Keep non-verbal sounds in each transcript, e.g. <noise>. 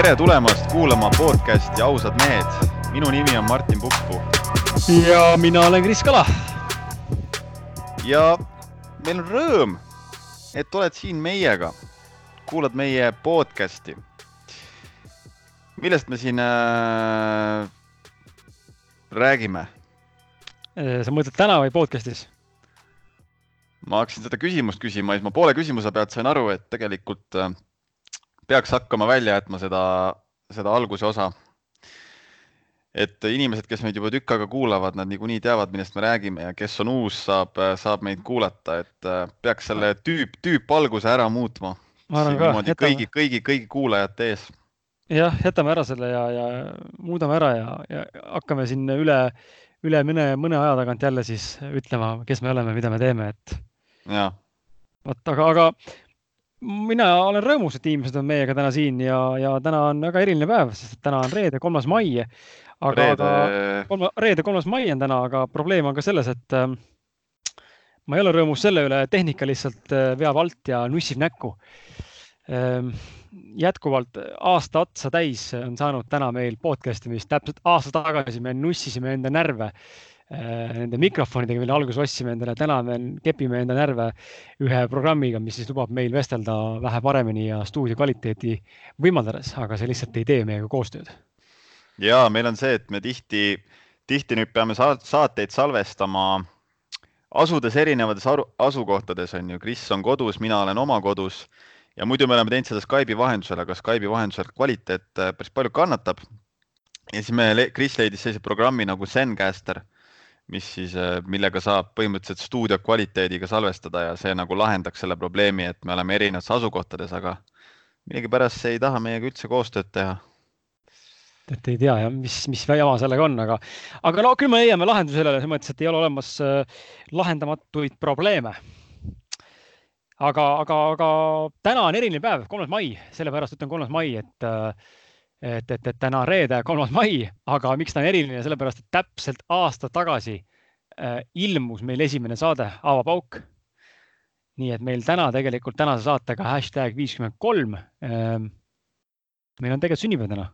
tere tulemast kuulama podcasti Ausad mehed. minu nimi on Martin Pukspuu. ja mina olen Kris Kala. ja meil on rõõm, et oled siin meiega, kuulad meie podcasti. millest me siin äh, räägime? sa mõtled täna või podcast'is? ma hakkasin seda küsimust küsima siis ma poole küsimuse pealt sain aru, et tegelikult äh, peaks hakkama välja jätma seda, seda alguse osa. et inimesed, kes meid juba tükk aega kuulavad, nad niikuinii teavad, millest me räägime ja kes on uus, saab, saab meid kuulata, et äh, peaks selle tüüp, tüüpalguse ära muutma. niimoodi kõigi, kõigi, kõigi kuulajate ees. jah, jätame ära selle ja, ja muudame ära ja, ja hakkame siin üle, üle mõne, mõne aja tagant jälle siis ütlema, kes me oleme, mida me teeme, et. vot, aga, aga mina olen rõõmus, et inimesed on meiega täna siin ja, ja täna on väga eriline päev, sest täna on reede, kolmas mai. aga, aga kolma, reede, kolmas mai on täna, aga probleem on ka selles, et äh, ma ei ole rõõmus selle üle, tehnika lihtsalt äh, veab alt ja nussib näkku äh,. jätkuvalt aasta otsa täis on saanud täna meil podcast imist, täpselt aasta tagasi me nussisime enda närve Äh, nende mikrofonidega, mille alguses ostsime endale, täna me kepime enda närve ühe programmiga, mis siis lubab meil vestelda vähe paremini ja stuudio kvaliteeti võimaldades, aga see lihtsalt ei tee meiega koostööd. ja meil on see, et me tihti, tihti nüüd peame saateid salvestama asudes erinevates asukohtades on ju, Kris on kodus, mina olen oma kodus ja muidu me oleme teinud seda Skype'i vahendusel, aga Skype'i vahendusel kvaliteet äh, päris palju kannatab. ja siis me, Kris leidis sellise programmi nagu Zencaster mis siis, äh, millega saab põhimõtteliselt stuudio kvaliteediga salvestada ja see nagu lahendaks selle probleemi, et me oleme erinevates asukohtades, aga millegipärast see ei taha meiega üldse koostööd teha. et ei tea jah, mis, mis jama sellega on, aga, aga no küll me leiame lahenduse sellele, selles mõttes, et ei ole olemas äh, lahendamatuid probleeme. aga, aga, aga täna on eriline päev, kolmas mai, sellepärast ütlen kolmas mai, et äh, et, et, et täna reede, kolmas mai, aga miks ta on eriline, sellepärast et täpselt aasta tagasi äh, ilmus meil esimene saade Aava Pauk. nii et meil täna tegelikult tänase saatega hashtag viiskümmend kolm äh,. meil on tegelikult sünnipäev täna.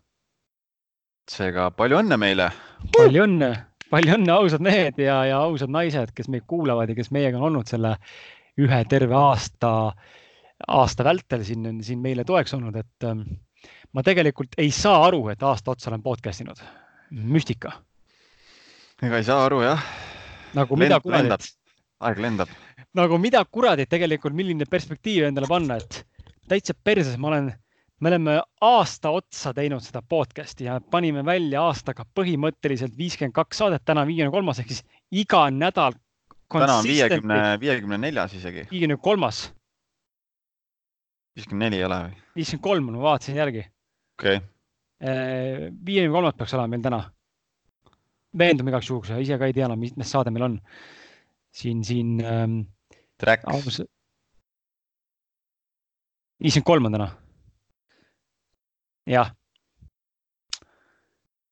seega palju õnne meile. palju õnne, palju õnne, ausad mehed ja, ja ausad naised, kes meid kuulavad ja kes meiega on olnud selle ühe terve aasta, aasta vältel siin, siin meile toeks olnud, et äh, ma tegelikult ei saa aru, et aasta otsa olen podcast inud. müstika. ega ei saa aru jah. nagu mida kuradit. aeg lendab. nagu mida kuradit tegelikult, milline perspektiiv endale panna, et täitsa perses ma olen, me oleme aasta otsa teinud seda podcast'i ja panime välja aastaga põhimõtteliselt viiskümmend kaks saadet, täna viiekümne kolmas ehk siis iga nädal. täna on viiekümne, viiekümne neljas isegi. viiekümne kolmas. viiskümmend neli ei ole või? viiskümmend kolm, ma vaatasin järgi okei okay.. Äh, viiekümne kolmas peaks olema meil täna. veendume igaks juhuks, ise ka ei tea enam, mitmes saade meil on. siin, siin ähm,. Tracks. viiskümmend kolm on täna. jah.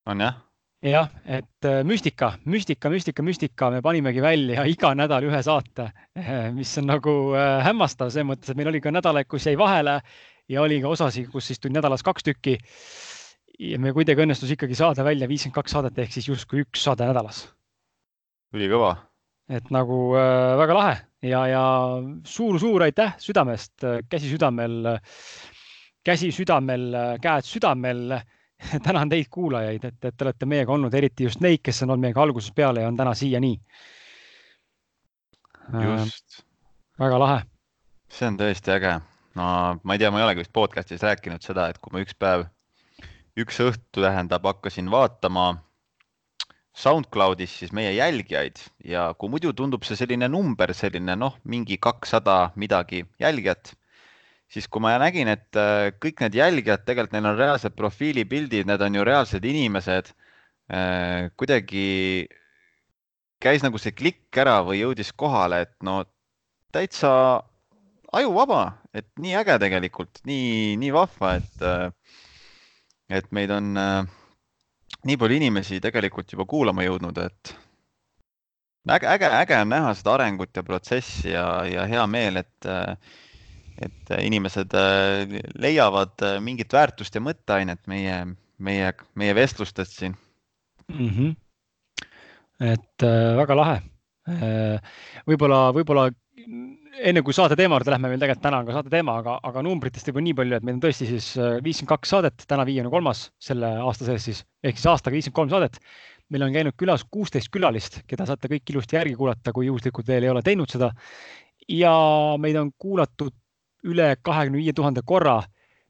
on jah? jah, et äh, müstika, müstika, müstika, müstika, me panimegi välja <laughs> iga nädal ühe saate, <laughs> mis on nagu äh, hämmastav selles mõttes, et meil oli ka nädalaid, kus jäi vahele ja oli ka osasid, kus siis tuli nädalas kaks tükki. ja me kuidagi õnnestus ikkagi saada välja viiskümmend kaks saadet ehk siis justkui üks saade nädalas. ülikõva. et nagu äh, väga lahe ja, ja suur-suur aitäh südamest, käsi südamel, käsi südamel, käed südamel <laughs> tänan teid, kuulajaid, et, et te olete meiega olnud, eriti just neid, kes on olnud meiega algusest peale ja on täna siiani. just äh,. väga lahe. see on tõesti äge no ma ei tea, ma ei olegi vist podcast'is rääkinud seda, et kui ma üks päev, üks õhtu tähendab, hakkasin vaatama SoundCloudis siis meie jälgijaid ja kui muidu tundub see selline number, selline noh, mingi kakssada midagi jälgijat, siis kui ma nägin, et äh, kõik need jälgijad, tegelikult neil on reaalsed profiilipildid, need on ju reaalsed inimesed. Äh, kuidagi käis nagu see klikk ära või jõudis kohale, et no täitsa ajuvaba, et nii äge tegelikult, nii, nii vahva, et, äh, et meid on äh, nii palju inimesi tegelikult juba kuulama jõudnud, et äge, äge, äge on näha seda arengut ja protsessi ja, ja hea meel, et, äh, et inimesed leiavad mingit väärtust ja mõtteainet meie, meie, meie vestlustest siin mm. -hmm. et äh, väga lahe äh,. võib-olla, võib-olla enne kui saate teema juurde lähme, meil tegelikult täna on ka saate teema, aga, aga numbritest juba nii palju, et meil on tõesti siis äh, viiskümmend kaks saadet, täna viiekümne kolmas selle aasta sees siis ehk siis aastaga viiskümmend kolm saadet. meil on käinud külas kuusteist külalist, keda saate kõik ilusti järgi kuulata, kui juhuslikult veel ei ole teinud seda. ja meid on kuulatud üle kahekümne viie tuhande korra.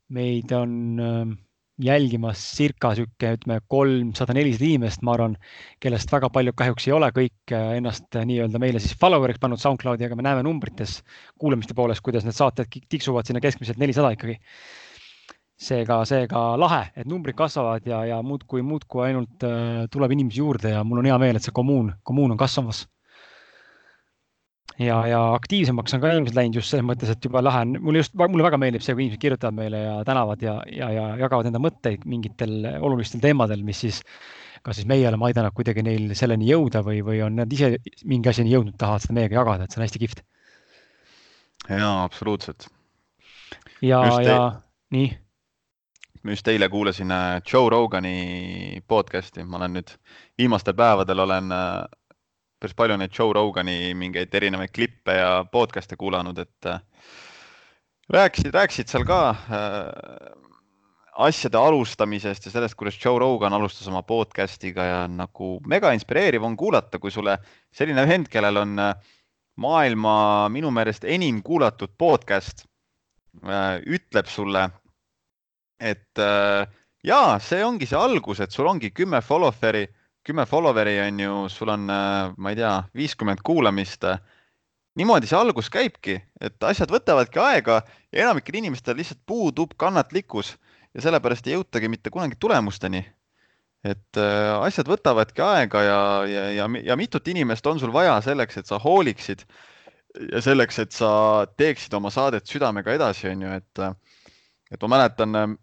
meid on äh, jälgimas circa sihuke, ütleme kolmsada, nelisada inimest, ma arvan, kellest väga paljud kahjuks ei ole kõik äh, ennast äh, nii-öelda meile siis follower'iks pannud SoundCloudi, aga me näeme numbrites kuulamiste poolest, kuidas need saated tiksuvad sinna keskmiselt nelisada ikkagi. seega, seega lahe, et numbrid kasvavad ja, ja muudkui, muudkui ainult äh, tuleb inimesi juurde ja mul on hea meel, et see kommuun, kommuun on kasvamas ja, ja aktiivsemaks on ka inimesed läinud just selles mõttes, et juba lahe on, mulle just, mulle väga meeldib see, kui inimesed kirjutavad meile ja tänavad ja, ja, ja jagavad enda mõtteid mingitel olulistel teemadel, mis siis kas siis meie oleme aidanud kuidagi neil selleni jõuda või, või on nad ise mingi asjani jõudnud, tahavad seda meiega jagada, et see on hästi kihvt. jaa, absoluutselt. ja, ja nii. just eile kuulasin äh, Joe Rogani podcast'i, ma olen nüüd viimastel päevadel olen äh, päris palju neid Joe Rogani mingeid erinevaid klippe ja podcast'e kuulanud, et äh, rääkisid, rääkisid seal ka äh, asjade alustamisest ja sellest, kuidas Joe Rogan alustas oma podcast'iga ja nagu mega inspireeriv on kuulata, kui sulle selline vend, kellel on äh, maailma minu meelest enim kuulatud podcast ütleb sulle, et jaa, see ongi see algus, et sul ongi kümme follower'i kümme follower'i on ju, sul on, äh, ma ei tea, viiskümmend kuulamist. niimoodi see algus käibki, et asjad võtavadki aega ja enamikel inimestel lihtsalt puudub kannatlikkus ja sellepärast ei jõutagi mitte kunagi tulemusteni. et äh, asjad võtavadki aega ja, ja, ja, ja mitut inimest on sul vaja selleks, et sa hooliksid ja selleks, et sa teeksid oma saadet südamega edasi, on ju, et, et ma mäletan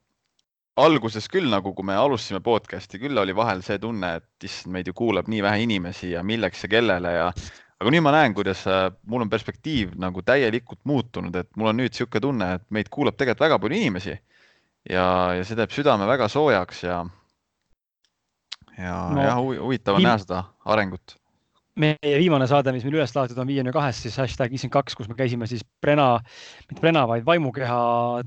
alguses küll nagu, kui me alustasime podcast'i, küll oli vahel see tunne, et issand, meid ju kuulab nii vähe inimesi ja milleks ja kellele ja aga nüüd ma näen, kuidas äh, mul on perspektiiv nagu täielikult muutunud, et mul on nüüd niisugune tunne, et meid kuulab tegelikult väga palju inimesi ja, ja see teeb südame väga soojaks ja ja no,, jah, huvitav on näha seda arengut meie viimane saade, mis meil üles laaditud on viiekümne kahes, siis hashtag viiskümmend kaks, kus me käisime siis Brena, mitte Brena, vaid Vaimukeha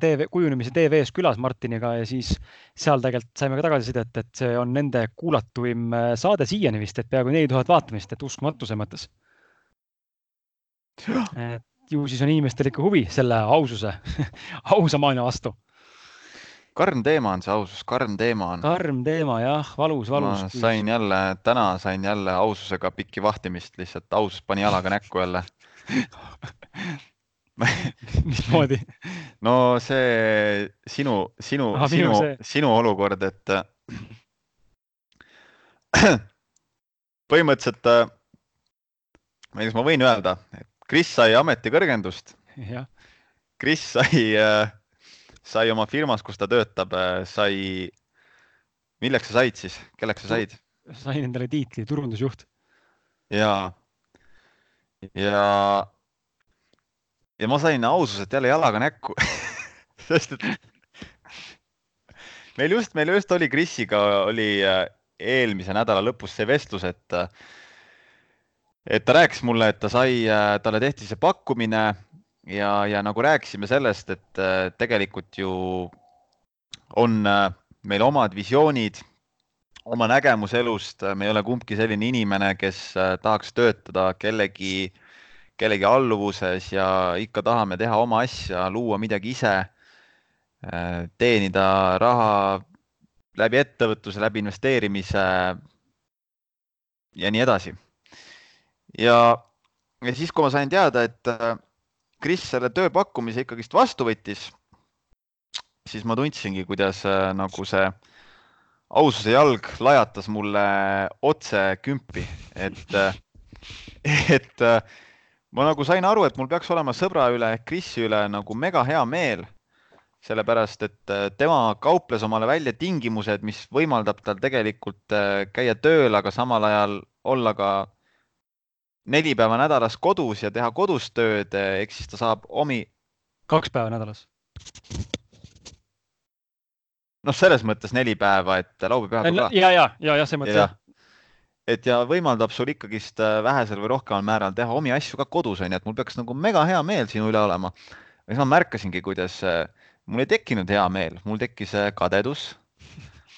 TV, kujunemise TV-s külas Martiniga ja siis seal tegelikult saime ka tagasisidet, et see on nende kuulatuim äh, saade siiani vist, et peaaegu neli tuhat vaatamist, et uskumatu selles mõttes. ju siis on inimestel ikka huvi selle aususe <laughs> ausa maailma vastu karm teema on see ausus, karm teema on. karm teema jah, valus, valus. ma sain jälle, täna sain jälle aususega pikki vahtimist, lihtsalt ausus pani jalaga näkku jälle <laughs> mismoodi? no see sinu, sinu, sinu, sinu olukord, et <clears throat> põhimõtteliselt, ma ei tea, kas ma võin öelda, et Kris sai ametikõrgendust. Kris sai äh, sai oma firmas, kus ta töötab, äh, sai, milleks sa said siis, kelleks sa said? sain endale tiitli turundusjuht. ja, ja, ja ma sain aususelt jälle jalaga näkku <laughs> sest et meil just, meil just oli Krisiga oli äh, eelmise nädala lõpus see vestlus, et et ta rääkis mulle, et ta sai, äh, talle tehti see pakkumine ja, ja nagu rääkisime sellest, et äh, tegelikult ju on äh, meil omad visioonid, oma nägemus elust, me ei ole kumbki selline inimene, kes äh, tahaks töötada kellegi, kellegi alluvuses ja ikka tahame teha oma asja, luua midagi ise, teenida raha läbi ettevõtluse, läbi investeerimise ja nii edasi. ja, ja siis, kui ma sain teada, et Kris selle tööpakkumise ikkagist vastu võttis, siis ma tundsingi, kuidas äh, nagu see aususe jalg lajatas mulle otse kümpi, et, äh, <laughs> et äh, ma nagu sain aru, et mul peaks olema sõbra üle Krisi üle nagu mega hea meel. sellepärast, et tema kauples omale välja tingimused, mis võimaldab tal tegelikult käia tööl, aga samal ajal olla ka neli päeva nädalas kodus ja teha kodus tööd, ehk siis ta saab omi kaks päeva nädalas. noh, selles mõttes neli päeva, et laupäev, pühapäev ka. ja, ja, ja, jah, selles mõttes jah et ja võimaldab sul ikkagist äh, vähesel või rohkemal määral teha omi asju ka kodus onju, et mul peaks nagu mega hea meel sinu üle olema. ja siis ma märkasingi, kuidas äh, mul ei tekkinud hea meel, mul tekkis äh, kadedus.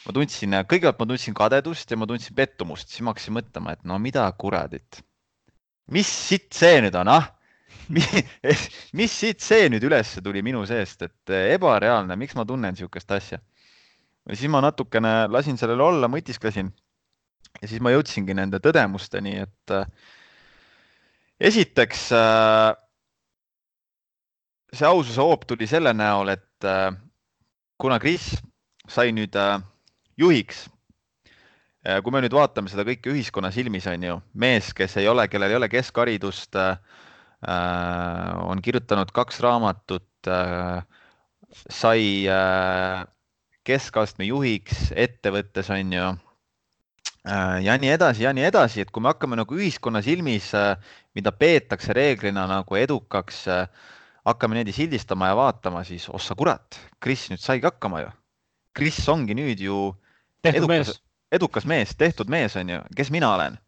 ma tundsin, kõigepealt ma tundsin kadedust ja ma tundsin pettumust, siis ma hakkasin mõtlema, et no mida kuradit, mis sitt see nüüd on, ah <laughs> mis siit see nüüd üles tuli minu seest, et ebareaalne, miks ma tunnen niisugust asja? ja siis ma natukene lasin sellele olla, mõtisklesin ja siis ma jõudsingi nende tõdemusteni, et äh, esiteks äh, see aususe hoop tuli selle näol, et kuna Kris sai nüüd juhiks, kui me nüüd vaatame seda kõike ühiskonna silmis, on ju, mees, kes ei ole, kellel ei ole keskharidust, on kirjutanud kaks raamatut, sai keskastme juhiks ettevõttes, on ju Äh, ja nii edasi ja nii edasi, et kui me hakkame nagu ühiskonna silmis, äh, mida peetakse reeglina nagu edukaks, äh, hakkame niimoodi sildistama ja vaatama, siis ossa kurat, Kris nüüd saigi hakkama ju. Kris ongi nüüd ju tehtud edukas, mees, edukas mees, tehtud mees on ju, kes mina olen?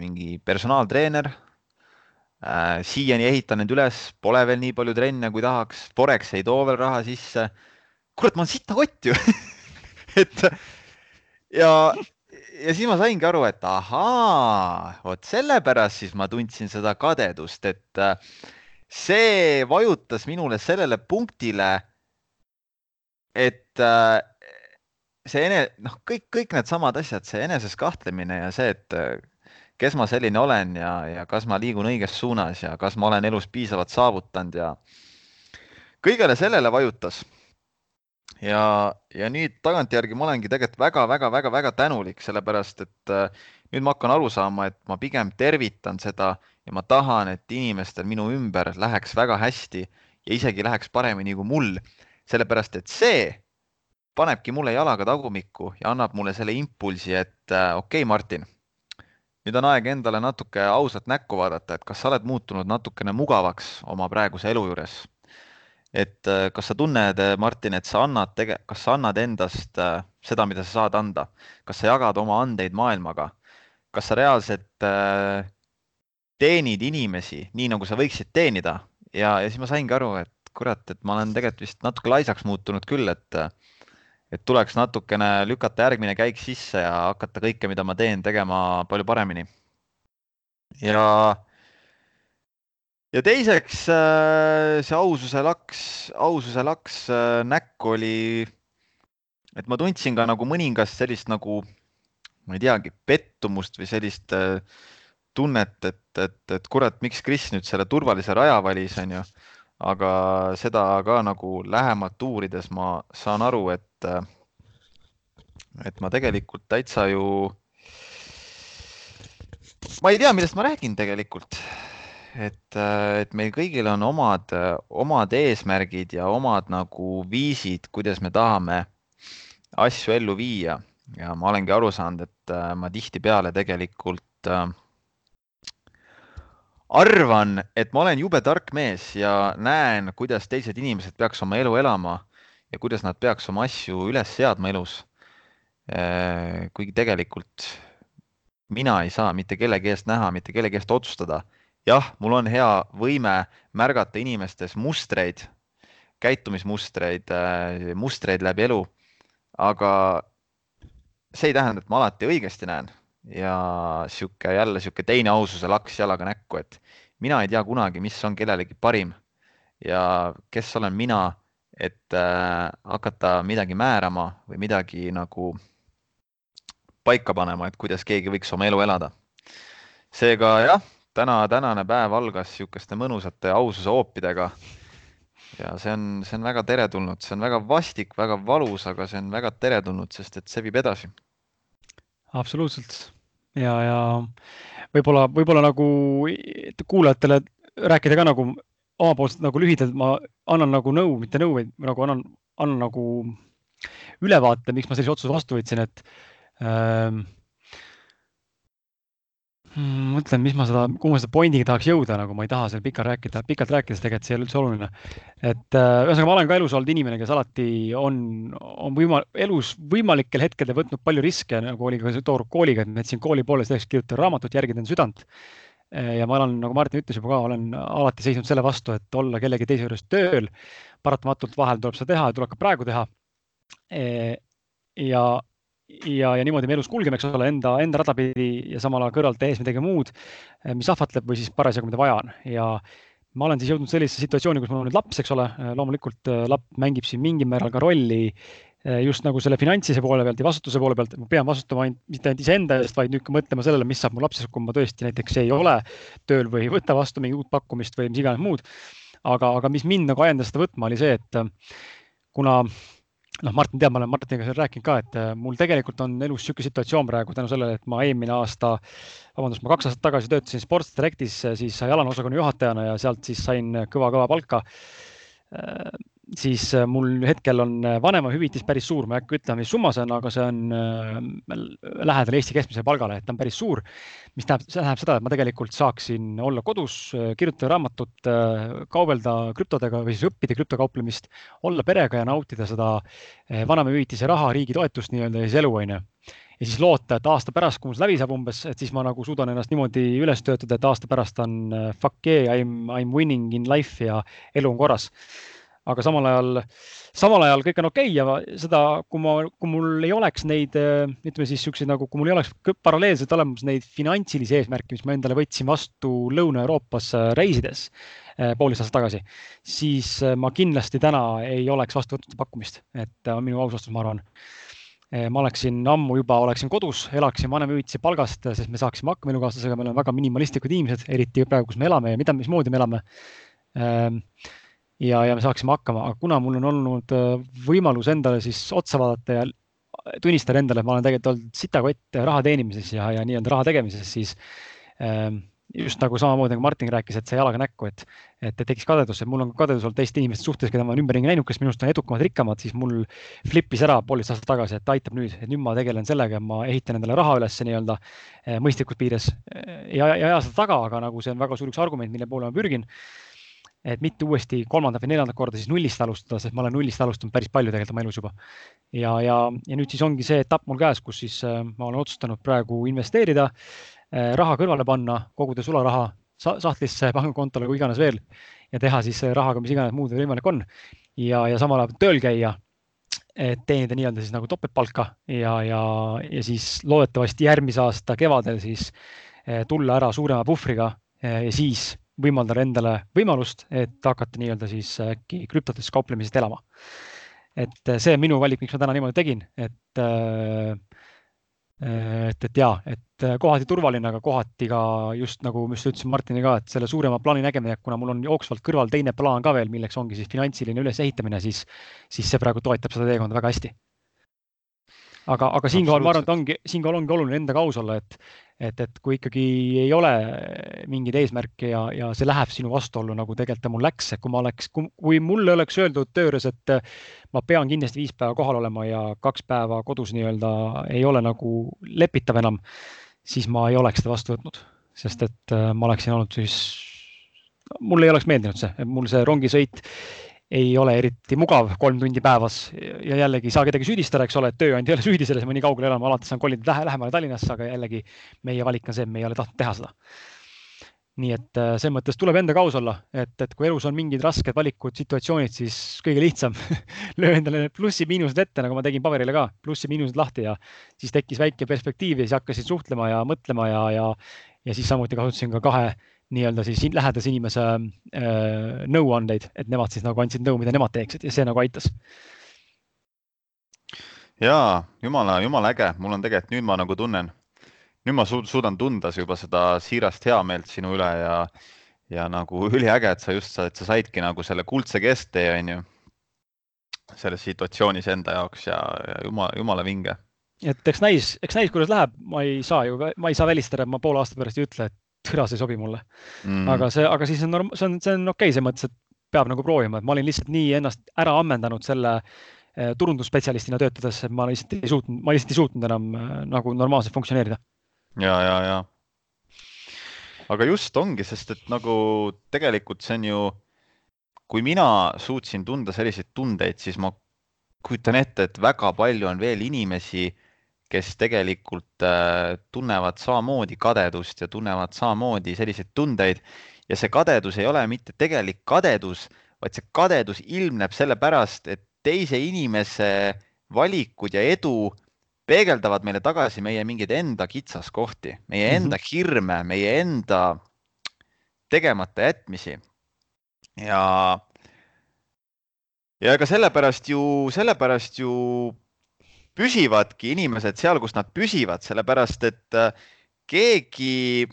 mingi personaaltreener. siiani ehitan end üles, pole veel nii palju trenne, kui tahaks, Forex ei too veel raha sisse. kurat, ma olen sitakott ju <laughs> et ja ja siis ma saingi aru, et ahaa, vot sellepärast siis ma tundsin seda kadedust, et äh, see vajutas minule sellele punktile, et äh, see ene-, noh, kõik, kõik needsamad asjad, see eneses kahtlemine ja see, et äh, kes ma selline olen ja, ja kas ma liigun õiges suunas ja kas ma olen elus piisavalt saavutanud ja kõigele sellele vajutas. Ja, ja nüüd tagantjärgi ma olengi tegelikult väga-väga-väga-väga tänulik, sellepärast et äh, nüüd ma hakkan aru saama, et ma pigem tervitan seda ja ma tahan, et inimestel minu ümber läheks väga hästi ja isegi läheks paremini kui mul, sellepärast et see panebki mulle jalaga tagumikku ja annab mulle selle impulsi, et äh, okei okay,, Martin, nüüd on aeg endale natuke ausalt näkku vaadata, et kas sa oled muutunud natukene mugavaks oma praeguse elu juures. Et äh, kas sa tunned, äh, Martin, et sa annad tege-, kas sa annad endast seda, mida sa saad anda, kas sa jagad oma andeid maailmaga, kas sa reaalselt teenid inimesi nii, nagu sa võiksid teenida? Ja, ja siis ma saingi aru, et kurat, et ma olen tegelikult vist natuke laisaks muutunud küll, et et tuleks natukene lükata järgmine käik sisse ja hakata kõike, mida ma teen, tegema palju paremini. ja ja teiseks äh, see aususe laks, aususe laks äh, näkku oli, et ma tundsin ka nagu mõningast sellist nagu, ma ei teagi, pettumust või sellist äh, tunnet, et, et, et kurat, miks Kris nüüd selle turvalise raja valis, onju. aga seda ka nagu lähemalt uurides ma saan aru, et, et ma tegelikult täitsa ju, ma ei tea, millest ma räägin tegelikult. Et, äh, et meil kõigil on omad, omad eesmärgid ja omad nagu viisid, kuidas me tahame asju ellu viia. Ja ma olengi aru saanud, et äh, ma tihtipeale tegelikult äh, arvan, et ma olen jube tark mees ja näen, kuidas teised inimesed peaks oma elu elama ja kuidas nad peaks oma asju üles seadma elus. kuigi tegelikult mina ei saa mitte kellegi eest näha, mitte kellegi eest otsustada jah, mul on hea võime märgata inimestes mustreid, käitumismustreid, äh, mustreid läbi elu. aga see ei tähenda, et ma alati õigesti näen ja sihuke jälle sihuke teine aususe laks jalaga näkku, et mina ei tea kunagi, mis on kellelegi parim ja kes olen mina, et äh, hakata midagi määrama või midagi nagu paika panema, et kuidas keegi võiks oma elu elada. seega jah täna, tänane päev algas niisuguste mõnusate aususe hoopidega. ja see on, see on väga teretulnud, see on väga vastik, väga valus, aga see on väga teretulnud, sest et see viib edasi. absoluutselt ja, ja võib-olla, võib-olla nagu kuulajatele rääkida ka nagu omapoolselt nagu lühidalt, ma annan nagu nõu, mitte nõu, vaid nagu annan, annan nagu ülevaate, miks ma sellise otsuse vastu võtsin, et ähm, Hmm, mõtlen, mis ma seda, kuhu ma seda pointiga tahaks jõuda, nagu ma ei taha seal pikalt rääkida, pikalt rääkides tegelikult see ei ole üldse oluline. et äh, ühesõnaga, ma olen ka elus olnud inimene, kes alati on, on võima-, elus võimalikel hetkedel võtnud palju riske, nagu oli ka see toor kooliga, et ma jätsin kooli poole selleks, kirjutada raamatut, järgida enda südant. Äh, ja ma olen, nagu Martin ütles juba ka, olen alati seisnud selle vastu, et olla kellegi teise juures tööl. paratamatult vahel tuleb seda teha ja tuleb ka praegu teha. Äh, ja ja, ja niimoodi me elus kulgeme, eks ole, enda, enda rada pidi ja samal ajal kõrvalt tehes midagi muud, eh, mis ahvatleb või siis parasjagu, mida vaja on ja ma olen siis jõudnud sellisesse situatsiooni, kus mul on nüüd laps, eks ole, loomulikult laps mängib siin mingil määral ka rolli just nagu selle finantsilise poole pealt ja vastutuse poole pealt, ma pean vastutama ainult, mitte ainult iseenda eest, vaid nüüd ka mõtlema sellele, mis saab mu lapsest, kui ma tõesti näiteks ei ole tööl või ei võta vastu mingit uut pakkumist või mis iganes muud. aga, aga mis mind nagu ajendas seda võtma, oli see, et kuna noh, Martin teab, ma olen Martiniga seal rääkinud ka, et äh, mul tegelikult on elus niisugune situatsioon praegu tänu sellele, et ma eelmine aasta, vabandust, ma kaks aastat tagasi töötasin Sports Directis siis jalanõuosakonna juhatajana ja sealt siis sain kõva-kõva palka äh, siis äh, mul hetkel on äh, vanemahüvitis päris suur, ma ei hakka ütlema, mis summa see on, aga see on äh, lähedal Eesti keskmisele palgale, et ta on päris suur. mis tähendab, see tähendab seda, et ma tegelikult saaksin olla kodus, kirjutada raamatut, kaubelda krüptodega või siis õppida krüptokauplemist, olla perega ja nautida seda vanemahüvitise raha, riigi toetust nii-öelda ja siis elu, onju ja siis loota, et aasta pärast, kui mul see läbi saab umbes, et siis ma nagu suudan ennast niimoodi üles töötada, et aasta pärast on fuck yeah, I m, I m winning in life ja elu on korras. Aga samal ajal, samal ajal kõik on okei okay ja seda, kui ma, kui mul ei oleks neid, ütleme siis siukseid nagu, kui mul ei oleks paralleelselt olemas neid finantsilisi eesmärke, mis ma endale võtsin vastu Lõuna-Euroopas äh, reisides äh, poolteist aastat tagasi, siis äh, ma kindlasti täna ei oleks vastu võtnud pakkumist, et minu aus vastus, ma arvan ma oleksin ammu juba, oleksin kodus, elaksin vanemahüvitise palgast, sest me saaksime hakkama elukaaslasega, me oleme väga minimalistlikud inimesed, eriti praegu, kus me elame ja mida, mismoodi me elame. Ja, ja me saaksime hakkama, aga kuna mul on olnud äh, võimalus endale siis otsa vaadata ja tunnistan endale, et ma olen tegelikult olnud sitakott raha teenimises ja, ja nii-öelda raha tegemises, siis ähm, just nagu samamoodi nagu Martin rääkis, et see jalaga näkku, et, et tekkis kadedus, et mul on kadedus olnud teiste inimeste suhtes, keda ma olen ümberringi näinud, kes minust on edukamad, rikkamad, siis mul flip'is ära poolteist aastat tagasi, et aitab nüüd, et nüüd ma tegelen sellega, ma ehitan endale raha üles nii-öelda äh, mõistlikus piires ja, ja ei aja seda taga, aga nagu see on väga suur üks argument, mille poole ma pürgin et mitte uuesti kolmandat või neljandat korda siis nullist alustada, sest ma olen nullist alustanud päris palju tegelikult oma elus juba. ja, ja, ja nüüd siis ongi see etapp mul käes, kus siis äh, ma olen otsustanud praegu investeerida, äh, raha kõrvale panna, koguda sularaha sahtlisse, pangakontole, kui iganes veel ja teha siis rahaga, mis iganes muud võimalik on. ja, ja samal ajal tööl käia, et teenida nii-öelda siis nagu topeltpalka ja, ja, ja siis loodetavasti järgmise aasta kevadel siis äh, tulla ära suurema puhvriga ja siis võimaldada endale võimalust, et hakata nii-öelda siis äkki krüptotes kauplemisest elama. et see on minu valik, miks ma täna niimoodi tegin, et äh, et, et ja, et kohati turvaline, aga kohati ka just nagu, mis sa ütlesid Martini ka, et selle suurema plaani nägemine, kuna mul on jooksvalt kõrval teine plaan ka veel, milleks ongi siis finantsiline ülesehitamine, siis, siis see praegu toetab seda teekonda väga hästi. Aga, aga siinkohal ma arvan, et ongi, siinkohal ongi oluline endaga aus olla, et, et, et kui ikkagi ei ole mingeid eesmärke ja, ja see läheb sinu vastuollu, nagu tegelikult ta mul läks, et kui ma oleks, kui mulle oleks öeldud töö juures, et ma pean kindlasti viis päeva kohal olema ja kaks päeva kodus nii-öelda ei ole nagu lepitav enam, siis ma ei oleks seda vastu võtnud, sest et äh, ma oleksin olnud siis, mulle ei oleks meeldinud see, mul see rongisõit ei ole eriti mugav kolm tundi päevas ja jällegi ei saa kedagi süüdistada, eks ole, et tööandja ei ole süüdi selles, ma nii kaugele elama, alati saan kolida lähe, lähemale Tallinnasse, aga jällegi meie valik on see, et me ei ole tahtnud teha seda. nii et äh, selles mõttes tuleb endaga aus olla, et, et kui elus on mingid rasked valikud, situatsioonid, siis kõige lihtsam <laughs> löö endale need plussid-miinused ette, nagu ma tegin paberile ka, plussid-miinused lahti ja siis tekkis väike perspektiiv ja siis hakkasin suhtlema ja mõtlema ja, ja, ja siis samuti kasutasin ka kahe nii-öelda siis lähedase inimese äh, nõuandeid, et nemad siis nagu andsid nõu, mida nemad teeksid ja see nagu aitas. ja jumala, jumala äge, mul on tegelikult nüüd ma nagu tunnen, nüüd ma suudan tunda juba seda siirast heameelt sinu üle ja, ja nagu üliäge, et sa just, et sa saidki nagu selle kuldse kesktee, onju, selles situatsioonis enda jaoks ja, ja jumala, jumala vinge. Et eks näis, eks näis, kuidas läheb, ma ei saa ju, ma ei saa välistada, et ma poole aasta pärast ei ütle, et türa, see ei sobi mulle mm.. aga see, aga siis on norm-, see on, see on okei okay, selles mõttes, et peab nagu proovima, et ma olin lihtsalt nii ennast ära ammendanud selle eh, turundusspetsialistina töötades, et ma lihtsalt ei suutnud, ma lihtsalt ei suutnud enam eh, nagu normaalselt funktsioneerida. ja, ja, ja. aga just ongi, sest et nagu tegelikult see on ju, kui mina suutsin tunda selliseid tundeid, siis ma kujutan ette, et väga palju on veel inimesi, kes tegelikult äh, tunnevad samamoodi kadedust ja tunnevad samamoodi selliseid tundeid ja see kadedus ei ole mitte tegelik kadedus, vaid see kadedus ilmneb sellepärast, et teise inimese valikud ja edu peegeldavad meile tagasi meie mingeid enda kitsaskohti, meie mhm. enda mm -hmm. hirme, meie enda tegemata jätmisi. ja, ja ega sellepärast ju, sellepärast ju püsivadki inimesed seal, kus nad püsivad, sellepärast et äh, keegi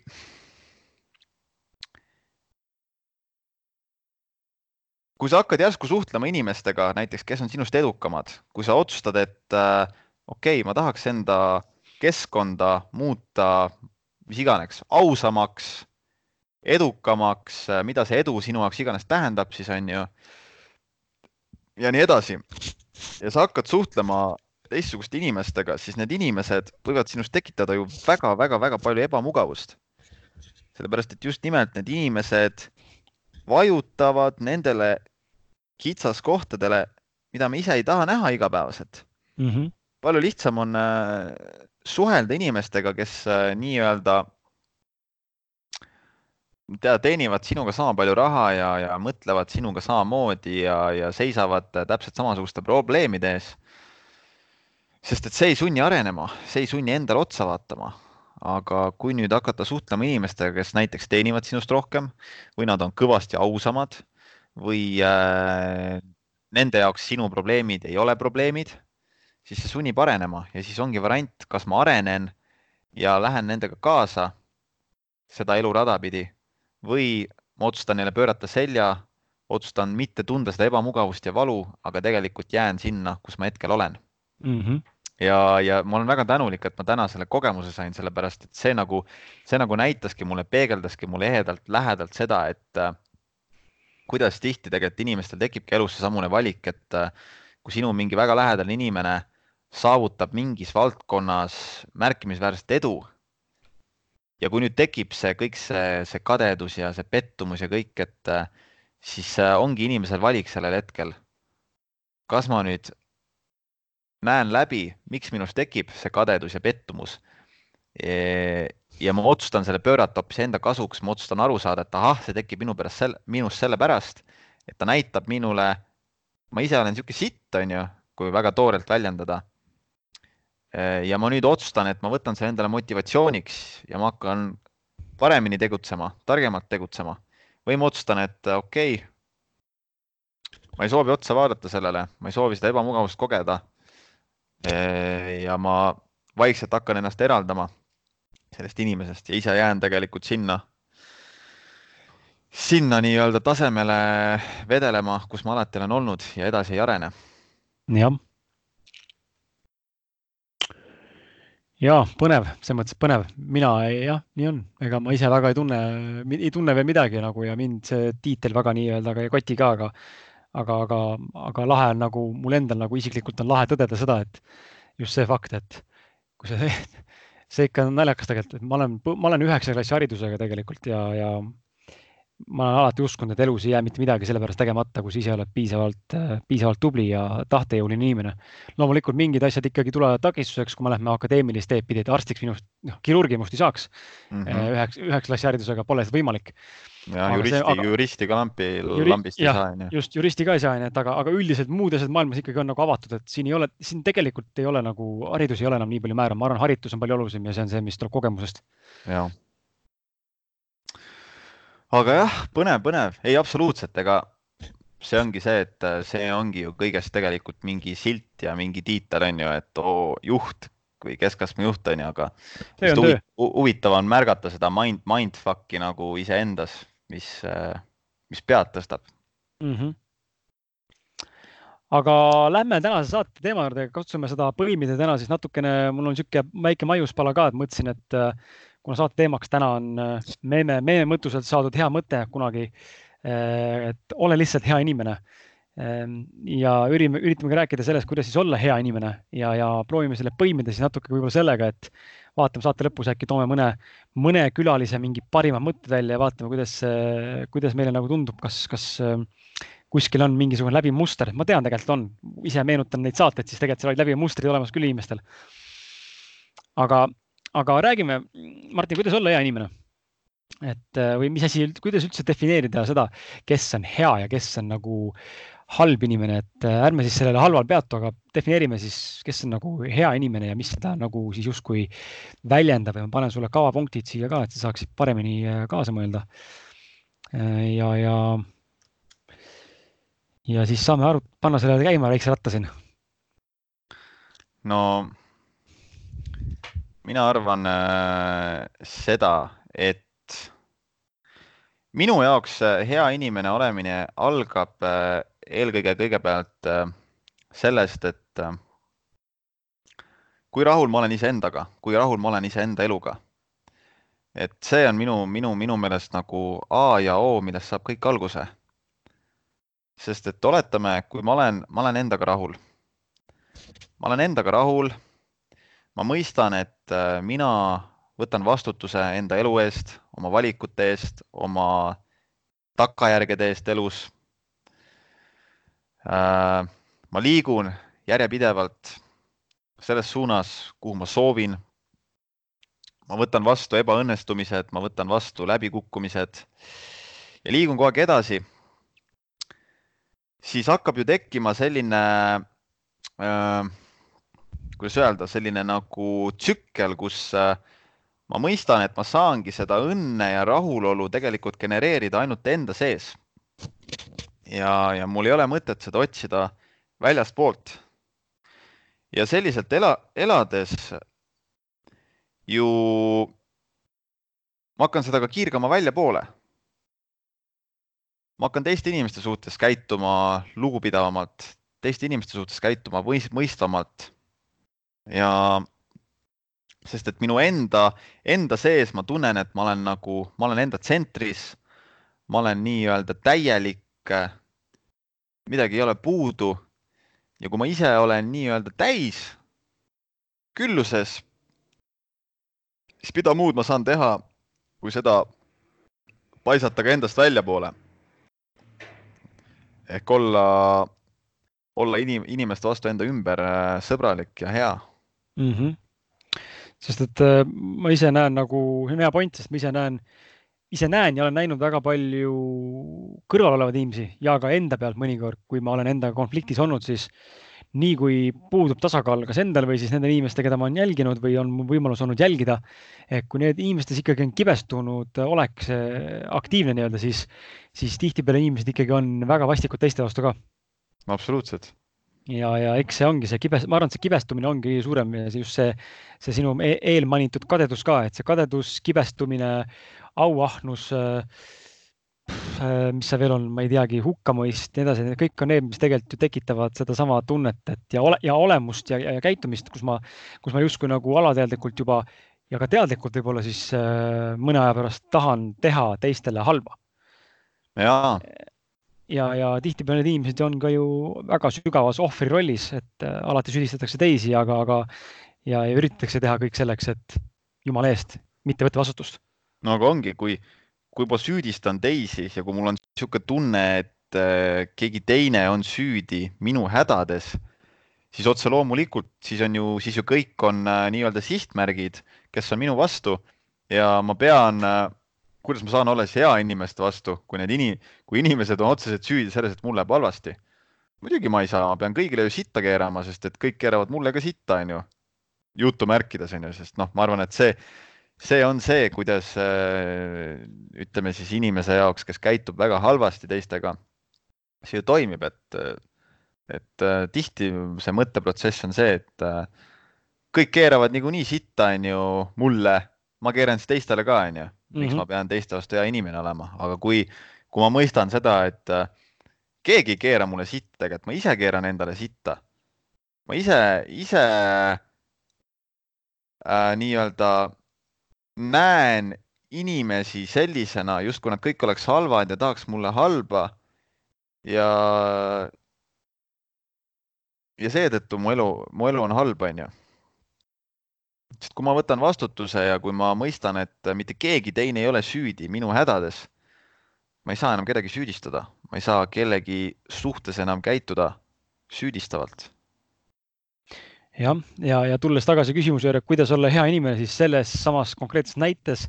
kui sa hakkad järsku suhtlema inimestega, näiteks, kes on sinust edukamad, kui sa otsustad, et äh, okei okay,, ma tahaks enda keskkonda muuta, mis iganes, ausamaks, edukamaks, äh, mida see edu sinu jaoks iganes tähendab, siis on ju. ja nii edasi. ja sa hakkad suhtlema teistsuguste inimestega, siis need inimesed võivad sinust tekitada ju väga-väga-väga palju ebamugavust. sellepärast, et just nimelt need inimesed vajutavad nendele kitsaskohtadele, mida me ise ei taha näha igapäevaselt mm. -hmm. palju lihtsam on äh, suhelda inimestega, kes äh, nii-öelda tea, teenivad sinuga sama palju raha ja, ja mõtlevad sinuga samamoodi ja, ja seisavad äh, täpselt samasuguste probleemide ees. Sest et see ei sunni arenema, see ei sunni endale otsa vaatama. aga kui nüüd hakata suhtlema inimestega, kes näiteks teenivad sinust rohkem või nad on kõvasti ausamad või äh, nende jaoks sinu probleemid ei ole probleemid, siis see sunnib arenema ja siis ongi variant, kas ma arenen ja lähen nendega kaasa seda elurada pidi või ma otsustan neile pöörata selja, otsustan mitte tunda seda ebamugavust ja valu, aga tegelikult jään sinna, kus ma hetkel olen mm. -hmm ja, ja ma olen väga tänulik, et ma täna selle kogemuse sain, sellepärast et see nagu, see nagu näitaski mulle, peegeldaski mulle ehedalt lähedalt seda, et kuidas tihti tegelikult inimestel tekibki elus seesamune valik, et äh, kui sinu mingi väga lähedane inimene saavutab mingis valdkonnas märkimisväärset edu. ja kui nüüd tekib see kõik see, see kadedus ja see pettumus ja kõik, et äh, siis äh, ongi inimesel valik sellel hetkel. kas ma nüüd näen läbi, miks minus tekib see kadedus ja pettumus ja ma otsustan selle pöörata hoopis enda kasuks, ma otsustan aru saada, et ahah, see tekib minu pärast, minust sellepärast, et ta näitab minule, ma ise olen niisugune sitt, on ju, kui väga toorelt väljendada. ja ma nüüd otsustan, et ma võtan selle endale motivatsiooniks ja ma hakkan paremini tegutsema, targemalt tegutsema või ma otsustan, et okei okay,, ma ei soovi otsa vaadata sellele, ma ei soovi seda ebamugavust kogeda. Ja ma vaikselt hakkan ennast eraldama sellest inimesest ja ise jään tegelikult sinna, sinna nii-öelda tasemele vedelema, kus ma alati olen olnud ja edasi ei arene. jah. ja põnev, selles mõttes põnev, mina jah, nii on, ega ma ise väga ei tunne, ei tunne veel midagi nagu ja mind see tiitel väga nii-öelda ka ei koti ka, aga aga, aga, aga lahe on nagu mul endal nagu isiklikult on lahe tõdeda seda, et just see fakt, et kui sa <laughs> see ikka on naljakas tegelikult, et ma olen, ma olen üheksa klassi haridusega tegelikult ja, ja ma olen alati uskunud, et elus ei jää mitte midagi sellepärast tegemata, kui sa ise oled piisavalt, piisavalt tubli ja tahtejõuline inimene. loomulikult mingid asjad ikkagi tulevad takistuseks, kui me lähme akadeemilist teed pidi, et arstiks minust, noh, kirurgi minust ei saaks mm. -hmm. üheks, üheksa klassi haridusega pole see võimalik ja aga juristi, aga... juristi ka lampi, lambist ei saa, onju. just, juristi ka ei saa, onju, et aga, aga üldiselt muud asjad maailmas ikkagi on nagu avatud, et siin ei ole, siin tegelikult ei ole nagu, haridus ei ole enam nii palju määrav, ma arvan, haritus on palju olulisem ja see on see, mis tuleb kogemusest. jah. aga jah, põnev, põnev, ei absoluutselt, ega see ongi see, et see ongi ju kõigest tegelikult mingi silt ja mingi tiitel on ju, et oo, juht või keskastme juht on ju, aga huvitav on märgata seda mind, mindfuck'i nagu iseendas mis, mis pead tõstab mm. -hmm aga lähme tänase saate teema juurde, katsume seda põimida täna siis natukene, mul on niisugune väike maiuspala ka, et mõtlesin, et kuna saate teemaks täna on meeme, meeme mõttuselt saadud hea mõte kunagi, et ole lihtsalt hea inimene. Ja ürime, üritamegi rääkida sellest, kuidas siis olla hea inimene ja, ja proovime selle põimida siis natuke võib-olla sellega, et vaatame saate lõpus äkki toome mõne, mõne külalise mingi parimad mõtted välja ja vaatame, kuidas, kuidas meile nagu tundub, kas, kas kuskil on mingisugune läbiv muster, ma tean, tegelikult on, ise meenutan neid saateid, siis tegelikult seal olid läbivad mustrid olemas küll inimestel. aga, aga räägime, Martin, kuidas olla hea inimene? et või mis asi, kuidas üldse defineerida seda, kes on hea ja kes on nagu halb inimene, et äh, ärme siis sellele halval peatu, aga defineerime siis, kes on nagu hea inimene ja mis seda nagu siis justkui väljendab ja ma panen sulle kavapunktid siia ka, et sa saaksid paremini äh, kaasa mõelda. Äh, ja, ja, ja siis saame arut-, panna selle käima väikse ratta siin. no mina arvan äh, seda, et minu jaoks hea inimene olemine algab äh, eelkõige kõigepealt äh, sellest, et äh, kui rahul ma olen iseendaga, kui rahul ma olen iseenda eluga. et see on minu, minu, minu meelest nagu A ja O, millest saab kõik alguse. sest et oletame, kui ma olen, ma olen endaga rahul. ma olen endaga rahul. ma mõistan, et äh, mina võtan vastutuse enda elu eest, oma valikute eest, oma takkajärgede eest elus ma liigun järjepidevalt selles suunas, kuhu ma soovin. ma võtan vastu ebaõnnestumised, ma võtan vastu läbikukkumised ja liigun kogu aeg edasi. siis hakkab ju tekkima selline äh,, kuidas öelda, selline nagu tsükkel, kus äh, ma mõistan, et ma saangi seda õnne ja rahulolu tegelikult genereerida ainult enda sees ja, ja mul ei ole mõtet seda otsida väljastpoolt. ja selliselt ela, elades ju ma hakkan seda ka kiirgama väljapoole. ma hakkan teiste inimeste suhtes käituma lugupidavamalt, teiste inimeste suhtes käituma mõistvamalt ja sest et minu enda, enda sees ma tunnen, et ma olen nagu, ma olen enda tsentris. ma olen nii-öelda täielik midagi ei ole puudu. ja kui ma ise olen nii-öelda täis, külluses, siis mida muud ma saan teha, kui seda paisata ka endast väljapoole. ehk olla, olla inim-, inimeste vastu enda ümber äh, sõbralik ja hea mm. -hmm. sest et äh, ma ise näen nagu, hea point, sest ma ise näen äh, ise näen ja olen näinud väga palju kõrval olevaid inimesi ja ka enda pealt mõnikord, kui ma olen endaga konfliktis olnud, siis nii kui puudub tasakaal kas endal või siis nende inimeste, keda ma olen jälginud või on mul võimalus olnud jälgida. et kui need inimestes ikkagi on kibestunud olek, see aktiivne nii-öelda, siis, siis tihtipeale inimesed ikkagi on väga vastikud teiste vastu ka. absoluutselt ja, ja eks see ongi see kibes, ma arvan, et see kibestumine ongi kõige suurem ja just see, see sinu e eelmainitud kadedus ka, et see kadedus, kibestumine, auahnus äh,, mis see veel on, ma ei teagi, hukkamõist, nii edasi, kõik on need, mis tegelikult ju tekitavad sedasama tunnet, et ja ole, ja olemust ja, ja käitumist, kus ma, kus ma justkui nagu alateadlikult juba ja ka teadlikult võib-olla siis äh, mõne aja pärast tahan teha teistele halba. jaa ja, ja tihtipeale need inimesed on ka ju väga sügavas ohvri rollis, et äh, alati süüdistatakse teisi, aga, aga ja, ja üritatakse teha kõik selleks, et jumala eest mitte võtta vastutust. No aga ongi, kui, kui ma süüdistan teisi ja kui mul on niisugune tunne, et äh, keegi teine on süüdi minu hädades, siis otse loomulikult, siis on ju, siis ju kõik on äh, nii-öelda sihtmärgid, kes on minu vastu ja ma pean äh, kuidas ma saan olla siis hea inimeste vastu, kui need ini-, kui inimesed on otseselt süüdi selles, et mul läheb halvasti. muidugi ma ei saa, ma pean kõigile ju sitta keerama, sest et kõik keeravad mulle ka sitta, onju. jutumärkides onju, sest noh, ma arvan, et see, see on see, kuidas äh, ütleme siis inimese jaoks, kes käitub väga halvasti teistega, see ju toimib, et, et äh, tihti see mõtteprotsess on see, et äh, kõik keeravad niikuinii sitta, onju, mulle, ma keeran siis teistele ka, onju miks mm -hmm. ma pean teiste vastu hea inimene olema, aga kui, kui ma mõistan seda, et keegi ei keera mulle sitta, tegelikult ma ise keeran endale sitta. ma ise, ise äh, nii-öelda näen inimesi sellisena, justkui nad kõik oleks halvad ja tahaks mulle halba. ja ja seetõttu mu elu, mu elu on halb, onju. sest kui ma võtan vastutuse ja kui ma mõistan, et mitte keegi teine ei ole süüdi minu hädades, ma ei saa enam kedagi süüdistada, ma ei saa kellegi suhtes enam käituda süüdistavalt. Jah, ja, ja, ja tulles tagasi küsimuse juurde, kuidas olla hea inimene, siis selles samas konkreetses näites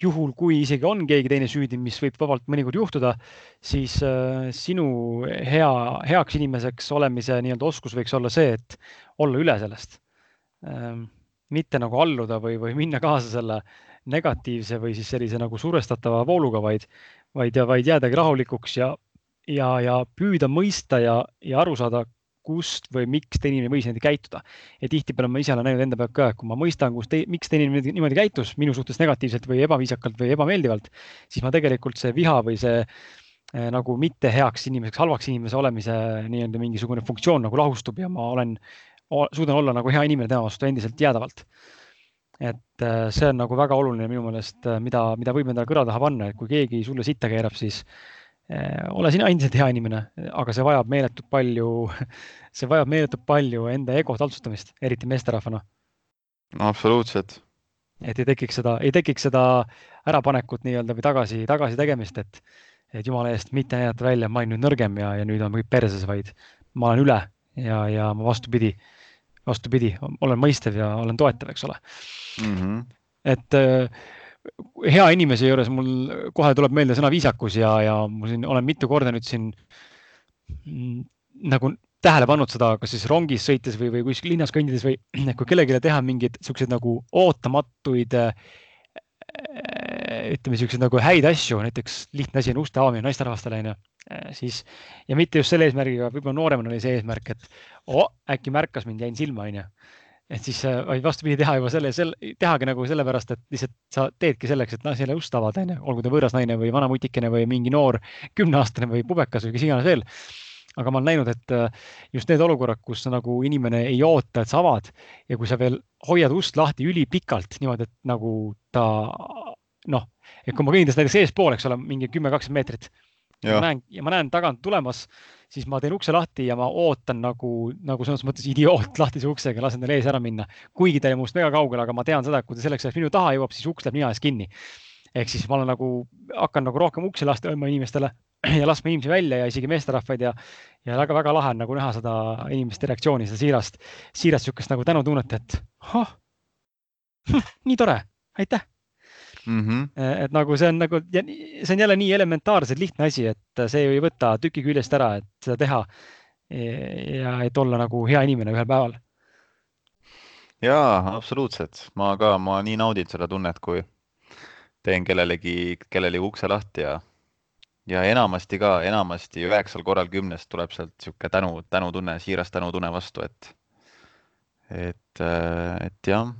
juhul, kui isegi on keegi teine süüdi, mis võib vabalt mõnikord juhtuda, siis äh, sinu hea, heaks inimeseks olemise nii-öelda oskus võiks olla see, et olla üle sellest ähm,. mitte nagu alluda või, või minna kaasa selle negatiivse või siis sellise nagu survestatava vooluga, vaid, vaid, vaid jäädagi rahulikuks ja, ja, ja püüda mõista ja, ja aru saada, kust või miks teine inimene võis niimoodi käituda. ja tihtipeale ma ise olen näinud enda pealt ka, et kui ma mõistan, kus te, miks teine inimene niimoodi käitus minu suhtes negatiivselt või ebaviisakalt või ebameeldivalt, siis ma tegelikult see viha või see eh, nagu mitte heaks inimeseks, halvaks inimese olemise nii-öelda mingisugune funktsioon nagu lahustub ja ma olen, suudan olla nagu hea inimene tema vastu endiselt jäädavalt. et eh, see on nagu väga oluline minu meelest, eh, mida, mida võib endale kõrva taha panna, et kui keegi sulle sitta keerab, siis Äh, ole sina endiselt hea inimene, aga see vajab meeletult palju, <laughs> see vajab meeletult palju enda ego taltsutamist, eriti meesterahvana no,. absoluutselt. et ei tekiks seda, ei tekiks seda ärapanekut nii-öelda või tagasi, tagasi tegemist, et, et jumala eest mitte näidata välja, ma olen nüüd nõrgem ja, ja nüüd on kõik perses, vaid ma olen üle ja, ja ma vastupidi, vastupidi, olen mõistev ja olen toetav, eks ole mm. -hmm. et äh, hea inimese juures mul kohe tuleb meelde sõna viisakus ja, ja ma siin olen mitu korda nüüd siin mm, nagu tähele pannud seda, kas siis rongis sõites või, või kuskil linnas kõndides või <clears throat> kui kellelegi teha mingeid siukseid nagu ootamatuid äh, ütleme siukseid nagu häid asju, näiteks lihtne asi on uste avamine naisterahvastele onju, äh, siis ja mitte just selle eesmärgiga, võib-olla nooremana oli see eesmärk, et oh, äkki märkas mind, jäin silma onju et siis äh, vaid vastupidi teha juba selle, selle, tehagi nagu sellepärast, et lihtsalt sa teedki selleks, et naisele ust avada, onju, olgu ta võõras naine või vana mutikene või mingi noor kümneaastane või pubekas või kes iganes veel. aga ma olen näinud, et äh, just need olukorrad, kus nagu inimene ei oota, et sa avad ja kui sa veel hoiad ust lahti ülipikalt niimoodi, et nagu ta noh, et kui ma kõnnin tast näiteks eespool, eks ole, mingi kümme, kakskümmend meetrit. ma näen ja ma näen tagant tulemas siis ma teen ukse lahti ja ma ootan nagu, nagu selles mõttes idioot <laughs> lahtise uksega, lasen tal ees ära minna. kuigi ta jäi minust väga kaugele, aga ma tean seda, et kui ta selleks ajaks minu taha jõuab, siis uks läheb nina ees kinni. ehk siis ma olen nagu, hakkan nagu rohkem uksi lasta oma inimestele <clears throat> ja laskma inimesi välja ja isegi meesterahvaid ja, ja väga-väga lahe on nagu näha seda inimeste reaktsiooni, seda siirast, siirast niisugust nagu tänutunnet, et oh, nii tore, aitäh mm. -hmm. et nagu see on nagu, see on jälle nii elementaarselt lihtne asi, et see ei võta tüki küljest ära, et seda teha. ja et olla nagu hea inimene ühel päeval. ja absoluutselt, ma ka, ma nii naudin seda tunnet, kui teen kellelegi, kellelegi ukse lahti ja, ja enamasti ka, enamasti üheksal korral kümnest tuleb sealt sihuke tänu, tänutunne, siiras tänutunne vastu, et, et, et jah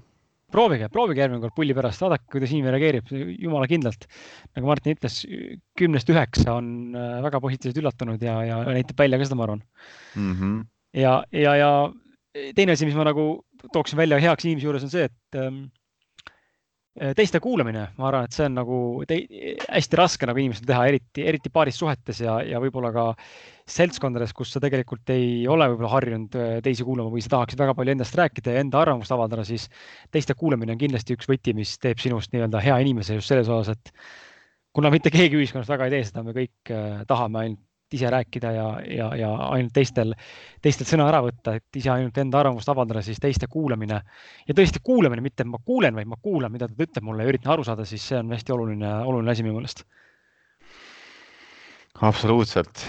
proovige, proovige järgmine kord pulli pärast, vaadake, kuidas inimene reageerib, jumala kindlalt. nagu Martin ütles, kümnest üheksa on äh, väga positiivselt üllatunud ja, ja näitab välja ka seda, ma arvan mm. -hmm. ja, ja, ja teine asi, mis ma nagu tooksin välja heaks inimese juures on see, et ähm, Äh, teiste kuulamine, ma arvan, et see on nagu te, hästi raske nagu inimestel teha, eriti, eriti paaris suhetes ja, ja võib-olla ka seltskondades, kus sa tegelikult ei ole võib-olla harjunud äh, teisi kuulama või sa tahaksid väga palju endast rääkida ja enda arvamust avaldada, siis teiste kuulamine on kindlasti üks võti, mis teeb sinust nii-öelda hea inimese just selles osas, et kuna mitte keegi ühiskonnas väga ei tee seda, me kõik äh, tahame ainult ise rääkida ja, ja, ja ainult teistel, teistelt sõna ära võtta, et ise ainult enda arvamust avaldada, siis teiste kuulamine ja tõesti kuulamine, mitte ma kuulen, vaid ma kuulan, mida ta ütleb mulle ja üritan aru saada, siis see on hästi oluline, oluline asi minu meelest. absoluutselt,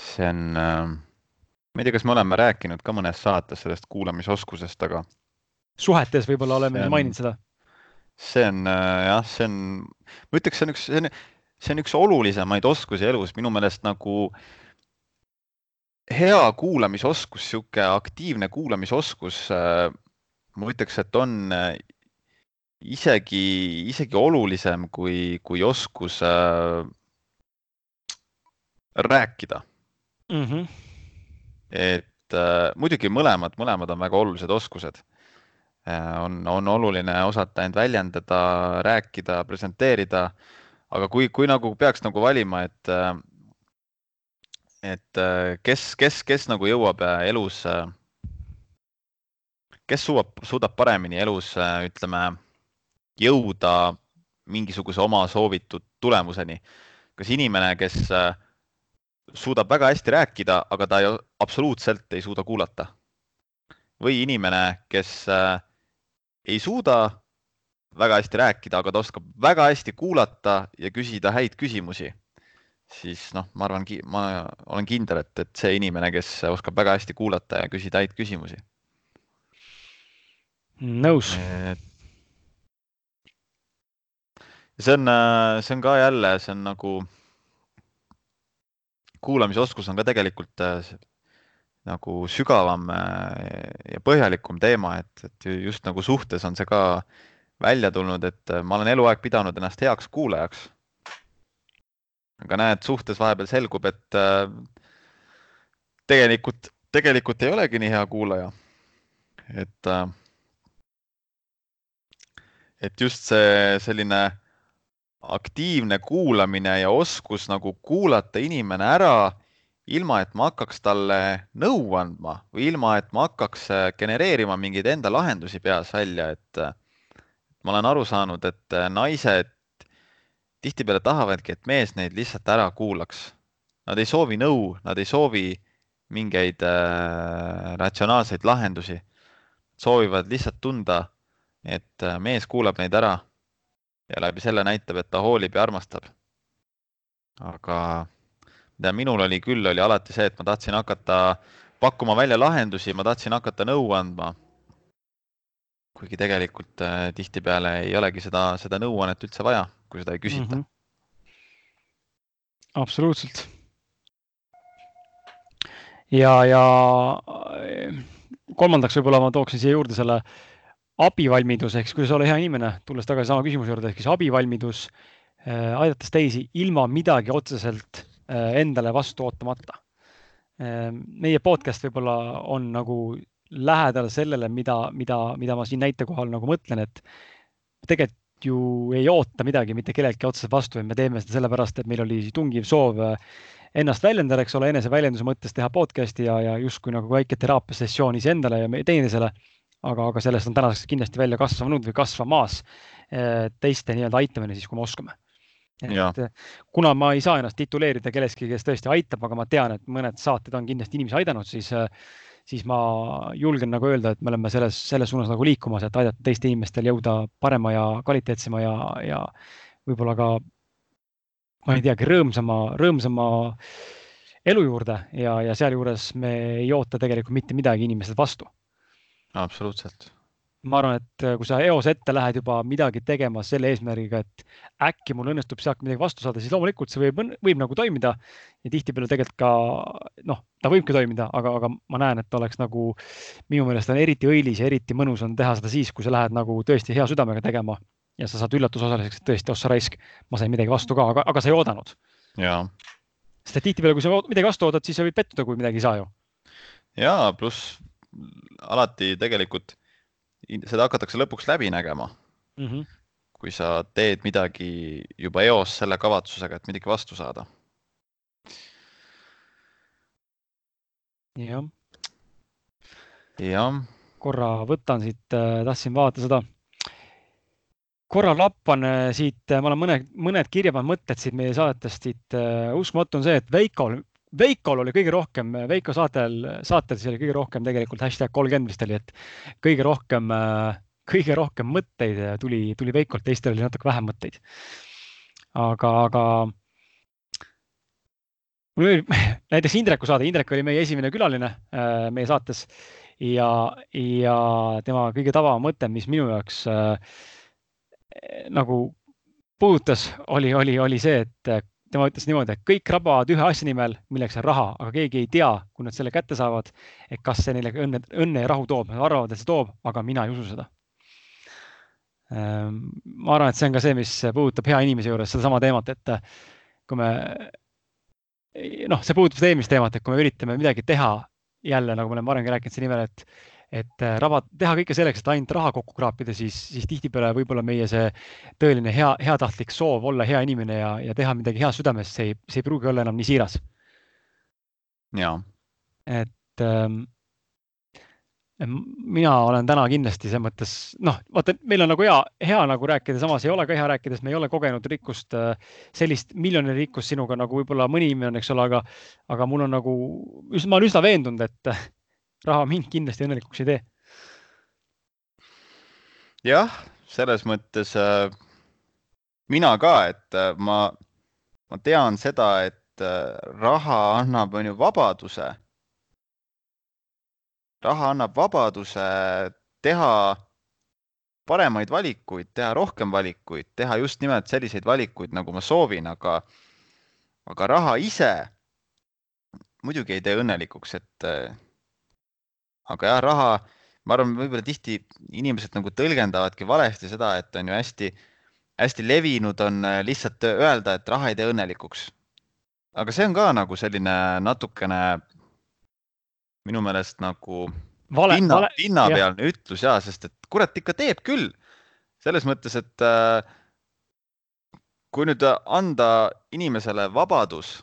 see on äh,, ma ei tea, kas me oleme rääkinud ka mõnes saates sellest kuulamisoskusest, aga. suhetes võib-olla oleme on, maininud seda. see on äh, jah, see on, ma ütleks, see on üks, see on see on üks olulisemaid oskusi elus minu meelest nagu hea kuulamisoskus, sihuke aktiivne kuulamisoskus. Äh, ma ütleks, et on äh, isegi, isegi olulisem kui, kui oskus äh, rääkida mm. -hmm. et äh, muidugi mõlemad, mõlemad on väga olulised oskused äh,. on, on oluline osata end väljendada, rääkida, presenteerida aga kui, kui nagu peaks nagu valima, et, et äh, kes, kes, kes nagu jõuab äh, elus, kes suudab, suudab paremini elus, ütleme, jõuda mingisuguse oma soovitud tulemuseni. kas inimene, kes suudab väga hästi rääkida, aga ta ei, absoluutselt ei suuda kuulata või inimene, kes ei suuda väga hästi rääkida, aga ta oskab väga hästi kuulata ja küsida häid küsimusi, siis noh, ma arvan, ma olen kindel, et, et see inimene, kes oskab väga hästi kuulata ja küsida häid küsimusi. nõus. see on, see on ka jälle, see on nagu, kuulamisoskus on ka tegelikult nagu sügavam ja põhjalikum teema, et, et just nagu suhtes on see ka välja tulnud, et äh, ma olen eluaeg pidanud ennast heaks kuulajaks. aga näed, suhtes vahepeal selgub, et äh, tegelikult, tegelikult ei olegi nii hea kuulaja. et, äh, et just see selline aktiivne kuulamine ja oskus nagu kuulata inimene ära, ilma et ma hakkaks talle nõu andma või ilma, et ma hakkaks genereerima mingeid enda lahendusi peas välja, et ma olen aru saanud, et äh, naised tihtipeale tahavadki, et mees neid lihtsalt ära kuulaks. Nad ei soovi nõu, nad ei soovi mingeid äh, ratsionaalseid lahendusi. soovivad lihtsalt tunda, et äh, mees kuulab neid ära ja läbi selle näitab, et ta hoolib ja armastab. aga mida minul oli küll, oli alati see, et ma tahtsin hakata pakkuma välja lahendusi, ma tahtsin hakata nõu andma kuigi tegelikult äh, tihtipeale ei olegi seda, seda nõuannet üldse vaja, kui seda ei küsita mm. -hmm. absoluutselt. ja, ja äh, kolmandaks võib-olla ma tooksin siia juurde selle abivalmidus ehk siis kuidas olla hea inimene, tulles tagasi sama küsimuse juurde, ehk siis abivalmidus äh,, aidates teisi ilma midagi otseselt äh, endale vastu ootamata äh,. meie podcast võib-olla on nagu lähedal sellele, mida, mida, mida ma siin näite kohal nagu mõtlen, et tegelikult ju ei oota midagi mitte kelleltki otseselt vastu, vaid me teeme seda sellepärast, et meil oli tungiv soov äh, ennast väljendada, eks ole, eneseväljenduse mõttes teha podcast'i ja, ja justkui nagu väike teraapiasessioon iseendale ja teineteisele. aga, aga sellest on tänaseks kindlasti välja kasvanud või kasvamas äh, teiste nii-öelda aitamine siis, kui me oskame. et ja. kuna ma ei saa ennast tituleerida kellestki, kes tõesti aitab, aga ma tean, et mõned saated on kindlasti inimesi aidanud, siis äh, siis ma julgen nagu öelda, et me oleme selles, selles suunas nagu liikumas, et aidata teistel inimestel jõuda parema ja kvaliteetsema ja, ja võib-olla ka, ma ei teagi, rõõmsama, rõõmsama elu juurde ja, ja sealjuures me ei oota tegelikult mitte midagi inimestelt vastu. absoluutselt ma arvan, et äh, kui sa eos ette lähed juba midagi tegema selle eesmärgiga, et äkki mul õnnestub sealt midagi vastu saada, siis loomulikult see võib, võib nagu toimida. ja tihtipeale tegelikult ka noh, ta võibki toimida, aga, aga ma näen, et oleks nagu minu meelest on eriti õilis ja eriti mõnus on teha seda siis, kui sa lähed nagu tõesti hea südamega tegema ja sa saad üllatusosaliseks, et tõesti, ossa raisk, ma sain midagi vastu ka, aga, aga sa ei oodanud. sest et tihtipeale, kui sa midagi vastu oodad, siis sa võid pettuda, kui midagi ei saa ju. ja pluss alati tegelikult seda hakatakse lõpuks läbi nägema mm. -hmm. kui sa teed midagi juba eos selle kavatsusega, et midagi vastu saada. jah. jah. korra võtan siit, äh, tahtsin vaadata seda. korra lappan äh, siit, äh, ma olen mõned, mõned kirja pannud mõtted siit meie saatest siit. uskumatu on see, et Veikol Veikol oli kõige rohkem, Veiko saatel, saatel siis oli kõige rohkem tegelikult hashtag kolmkümmend vist oli, et kõige rohkem, kõige rohkem mõtteid tuli, tuli Veikolt, teistel oli natuke vähem mõtteid. aga, aga mul oli <laughs> näiteks Indreku saade, Indrek oli meie esimene külaline äh, meie saates ja, ja tema kõige tavam mõte, mis minu jaoks äh, nagu puudutas, oli, oli, oli see, et tema ütles niimoodi, et kõik rabavad ühe asja nimel, milleks on raha, aga keegi ei tea, kui nad selle kätte saavad, et kas see neile õnne, õnne ja rahu toob. Nad arvavad, et see toob, aga mina ei usu seda. Ehm, ma arvan, et see on ka see, mis puudutab hea inimese juures sedasama teemat, et kui me noh, see puudutab seda eelmist teemat, et kui me üritame midagi teha jälle, nagu me oleme varemgi rääkinud selle nimel, et et äh, raba, teha kõike selleks, et ainult raha kokku kraapida, siis, siis tihtipeale võib-olla meie see tõeline hea, heatahtlik soov olla hea inimene ja, ja teha midagi hea südames, see ei, see ei pruugi olla enam nii siiras. et ähm, mina olen täna kindlasti selles mõttes, noh, vaata, meil on nagu hea, hea nagu rääkida, samas ei ole ka hea rääkida, sest me ei ole kogenud rikkust, äh, sellist miljoni rikkust sinuga nagu võib-olla mõni inimene, eks ole, aga, aga mul on nagu, ma olen üsna veendunud, et raha mind kindlasti õnnelikuks ei tee. jah, selles mõttes äh, mina ka, et äh, ma, ma tean seda, et äh, raha annab, on ju, vabaduse raha annab vabaduse teha paremaid valikuid, teha rohkem valikuid, teha just nimelt selliseid valikuid, nagu ma soovin, aga, aga raha ise muidugi ei tee õnnelikuks, et aga jah, raha, ma arvan, võib-olla tihti inimesed nagu tõlgendavadki valesti seda, et on ju hästi, hästi levinud on lihtsalt öelda, et raha ei tee õnnelikuks. aga see on ka nagu selline natukene minu meelest nagu vale, pinna, pinnapealne ütlus ja, sest et kurat ikka teeb küll. selles mõttes, et äh, kui nüüd anda inimesele vabadus,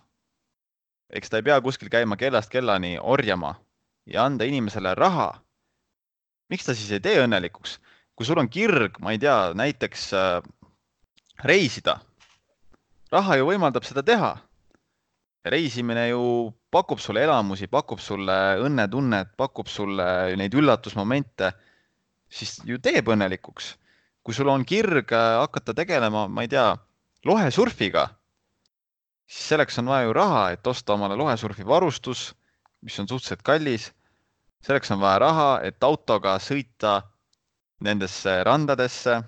eks ta ei pea kuskil käima kellast kellani orjama ja anda inimesele raha. miks ta siis ei tee õnnelikuks, kui sul on kirg, ma ei tea, näiteks äh, reisida. raha ju võimaldab seda teha reisimine ju pakub sulle elamusi, pakub sulle õnnetunnet, pakub sulle neid üllatusmomente, siis ju teeb õnnelikuks. kui sul on kirg äh, hakata tegelema, ma ei tea, lohesurfiga, siis selleks on vaja ju raha, et osta omale lohesurfi varustus, mis on suhteliselt kallis. selleks on vaja raha, et autoga sõita nendesse randadesse.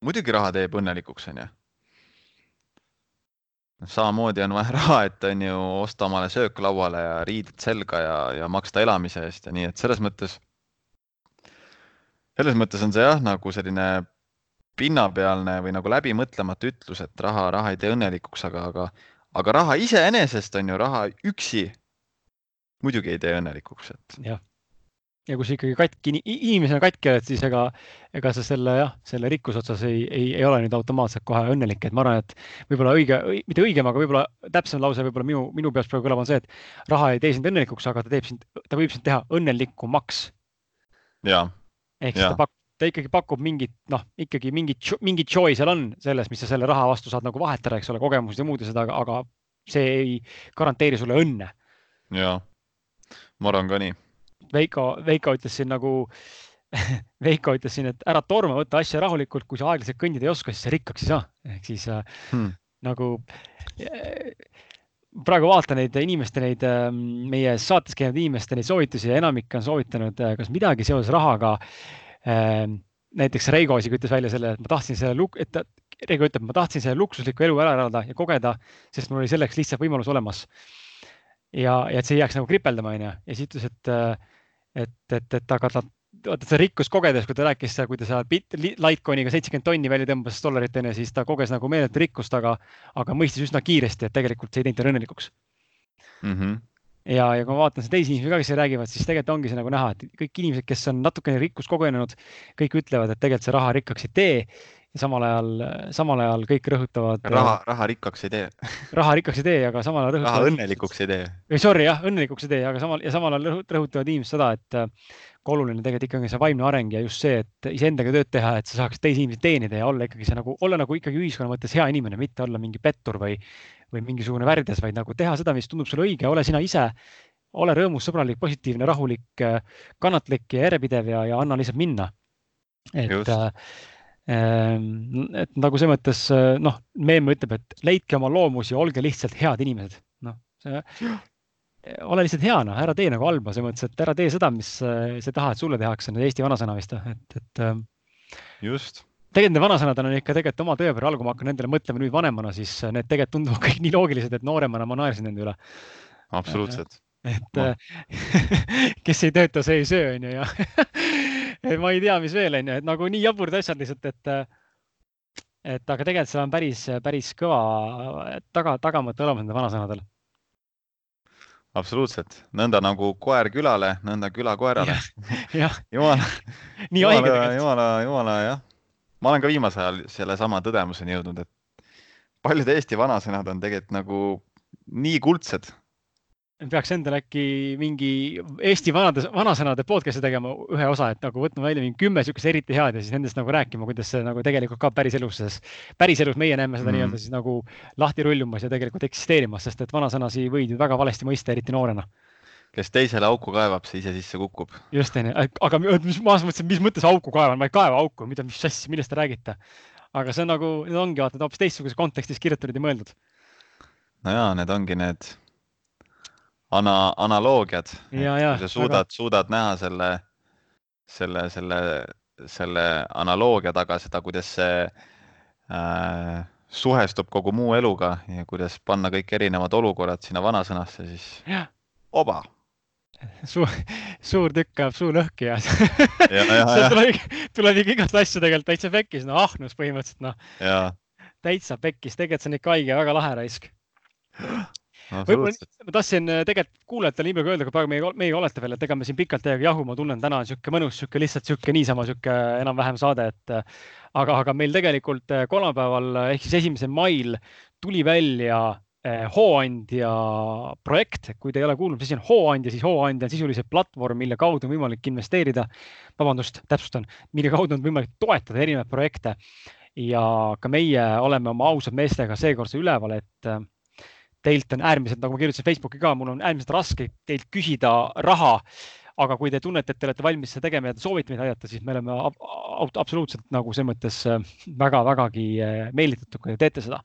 muidugi raha teeb õnnelikuks, onju samamoodi on vaja <laughs> raha, et on ju osta omale söök lauale ja riided selga ja, ja maksta elamise eest ja nii, et selles mõttes, selles mõttes on see jah, nagu selline pinnapealne või nagu läbimõtlemata ütlus, et raha, raha ei tee õnnelikuks, aga, aga, aga raha iseenesest on ju raha üksi muidugi ei tee õnnelikuks, et. jah ja kui sa ikkagi katki, inimesena katki oled, siis ega, ega sa selle jah, selle rikkuse otsas ei, ei, ei ole nüüd automaatselt kohe õnnelik, et ma arvan, et võib-olla õige, mitte õigem, aga võib-olla täpsem lause võib-olla minu, minu peas praegu kõlab, on see, et raha ei tee sind õnnelikuks, aga ta teeb sind, ta võib sind teha õnnelikumaks. ehk siis ta pakub, ta ikkagi pakub mingit, noh, ikkagi mingit, mingit joy seal on selles, mis sa selle raha vastu saad nagu vahetada, eks ole, kogemused ja muud ja seda, aga see ei garanteeri sulle õnne. ja, ma arvan ka nii Veiko, Veiko ütles siin nagu <laughs> Veiko ütles siin, et ära torma, võta asja rahulikult, kui sa aeglaselt kõndida ei oska, siis sa rikkaks ei saa. ehk siis äh, hmm. nagu äh, praegu vaatan neid inimeste, neid ähm, meie saates käinud inimeste neid soovitusi ja enamik on soovitanud äh, kas midagi seoses rahaga. Ähm, näiteks Reigo isegi ütles välja selle, et ma tahtsin selle, et ta, Reigo ütleb, ma tahtsin selle luksuslikku elu ära elada ja kogeda, sest mul oli selleks lihtsalt võimalus olemas. ja, ja et see ei jääks nagu kripeldama, onju. ja siis ütles, et et, et, et aga ta, vaata seda rikkust kogedes, kui ta rääkis kui ta seal Litecoiniga seitsekümmend tonni välja tõmbas dollarit onju, siis ta koges nagu meeletu rikkust, aga, aga mõistis üsna kiiresti, et tegelikult see ei teinud teda õnnelikuks mm. -hmm ja, ja kui ma vaatan teisi inimesi ka, kes räägivad, siis tegelikult ongi see nagu näha, et kõik inimesed, kes on natukene rikkust kogenenud, kõik ütlevad, et tegelikult see raha rikkaks ei tee ja samal ajal, samal ajal kõik rõhutavad. raha, raha rikkaks ei tee <laughs> raha rikkaks ei tee, aga samal ajal rõhutavad. raha õnnelikuks ei tee. Sorry jah, õnnelikuks ei tee, aga samal ja samal ajal rõhutavad inimesed seda, et kui oluline tegelikult ikkagi see vaimne areng ja just see, et iseendaga tööd teha, et sa saaks teisi inimesi teenida ja olla ikkagi see nagu, olla nagu ikkagi ühiskonna mõttes hea inimene, mitte olla mingi pettur või, või mingisugune värvides, vaid nagu teha seda, mis tundub sulle õige, ole sina ise ole rõõmus, sõbralik, positiivne, rahulik, kannatlik ja järjepidev ja, ja anna lihtsalt minna. et äh, Ehm, et nagu selles mõttes noh, meem ütleb, et leidke oma loomusi, olge lihtsalt head inimesed, noh, see, <gasps> ole lihtsalt hea, noh, ära tee nagu halba, selles mõttes, et ära tee seda, mis sa tahad, sulle tehakse, Eesti vanasõna vist, et, et. Ehm, just. Tegelikult need vanasõnad on ikka tegelikult oma tõe peal, kui ma hakkan nendele mõtlema nüüd vanemana, siis need tegelikult tunduvad kõik nii loogilised, et nooremana ma naersin nende üle. absoluutselt. et no. <laughs> kes ei tööta, see ei söö, on ju, ja <laughs> ma ei tea, mis veel on ju, et nagu nii jaburad asjad lihtsalt, et, et aga tegelikult seal on päris, päris kõva taga, tagamõte olemas nendel vanasõnadel. absoluutselt, nõnda nagu koer külale, nõnda küla koerale. <laughs> jumala, jumala, jumala, jumala jah. Ma olen ka viimasel ajal sellesama tõdemuseni jõudnud, et paljud Eesti vanasõnad on tegelikult nagu nii kuldsed peaks endale äkki mingi Eesti vanade, vanasõnade podcast'i tegema ühe osa, et nagu võtma välja mingi kümme siukest eriti head ja siis nendest nagu rääkima, kuidas see nagu tegelikult ka päriselus, päriselus meie näeme seda mm. nii-öelda siis nagu lahti rullumas ja tegelikult eksisteerimas, sest et vanasõnasi võid ju väga valesti mõista, eriti noorena kes teisele auku kaevab, see ise sisse kukub. just onju, aga mis, ma mõtlesin, mis mõttes auku kaevan, ma ei kaeva auku, mida, mis asja, millest te räägite. aga see on nagu, need ongi vaata hoopis teistsuguses kontekstis kirjutatud ja mõeldud. no ja need ongi need ana-, analoogiad. kui sa suudad aga..., suudad näha selle, selle, selle, selle analoogia taga seda, kuidas see äh, suhestub kogu muu eluga ja kuidas panna kõik erinevad olukorrad sinna vanasõnasse, siis ja. oba <laughs> suur, suur tükk ajab suu lõhki ja, <laughs> ja, ja, tuleb, tuleb ikka igast asju tegelikult täitsa pekkis, no ahnus põhimõtteliselt noh. täitsa pekkis, tegelikult see on ikka haige, väga lahe raisk. Võib-olla ma tahtsin äh, tegelikult kuulajatele nii palju öelda, kui praegu meie, meiega olete veel, et ega me siin pikalt teiega jahu, ma tunnen, täna on niisugune mõnus, niisugune lihtsalt niisugune niisama niisugune enam-vähem saade, et äh, aga, aga meil tegelikult äh, kolmapäeval ehk siis esimesel mail tuli välja Hooandja projekt, kui te ei ole kuulnud, mis asi on Hooandja, siis Hooandja on sisuliselt platvorm, mille kaudu on võimalik investeerida, vabandust, täpsustan, mille kaudu on võimalik toetada erinevaid projekte. ja ka meie oleme oma ausad meestega seekordse üleval, et teilt on äärmiselt, nagu ma kirjutasin Facebooki ka, mul on äärmiselt raske teilt küsida raha. aga kui te tunnete, et te olete valmis seda tegema ja te soovite meid aidata, siis me oleme absoluutselt nagu selles mõttes väga-vägagi äh, äh, meelitatud, kui te teete seda.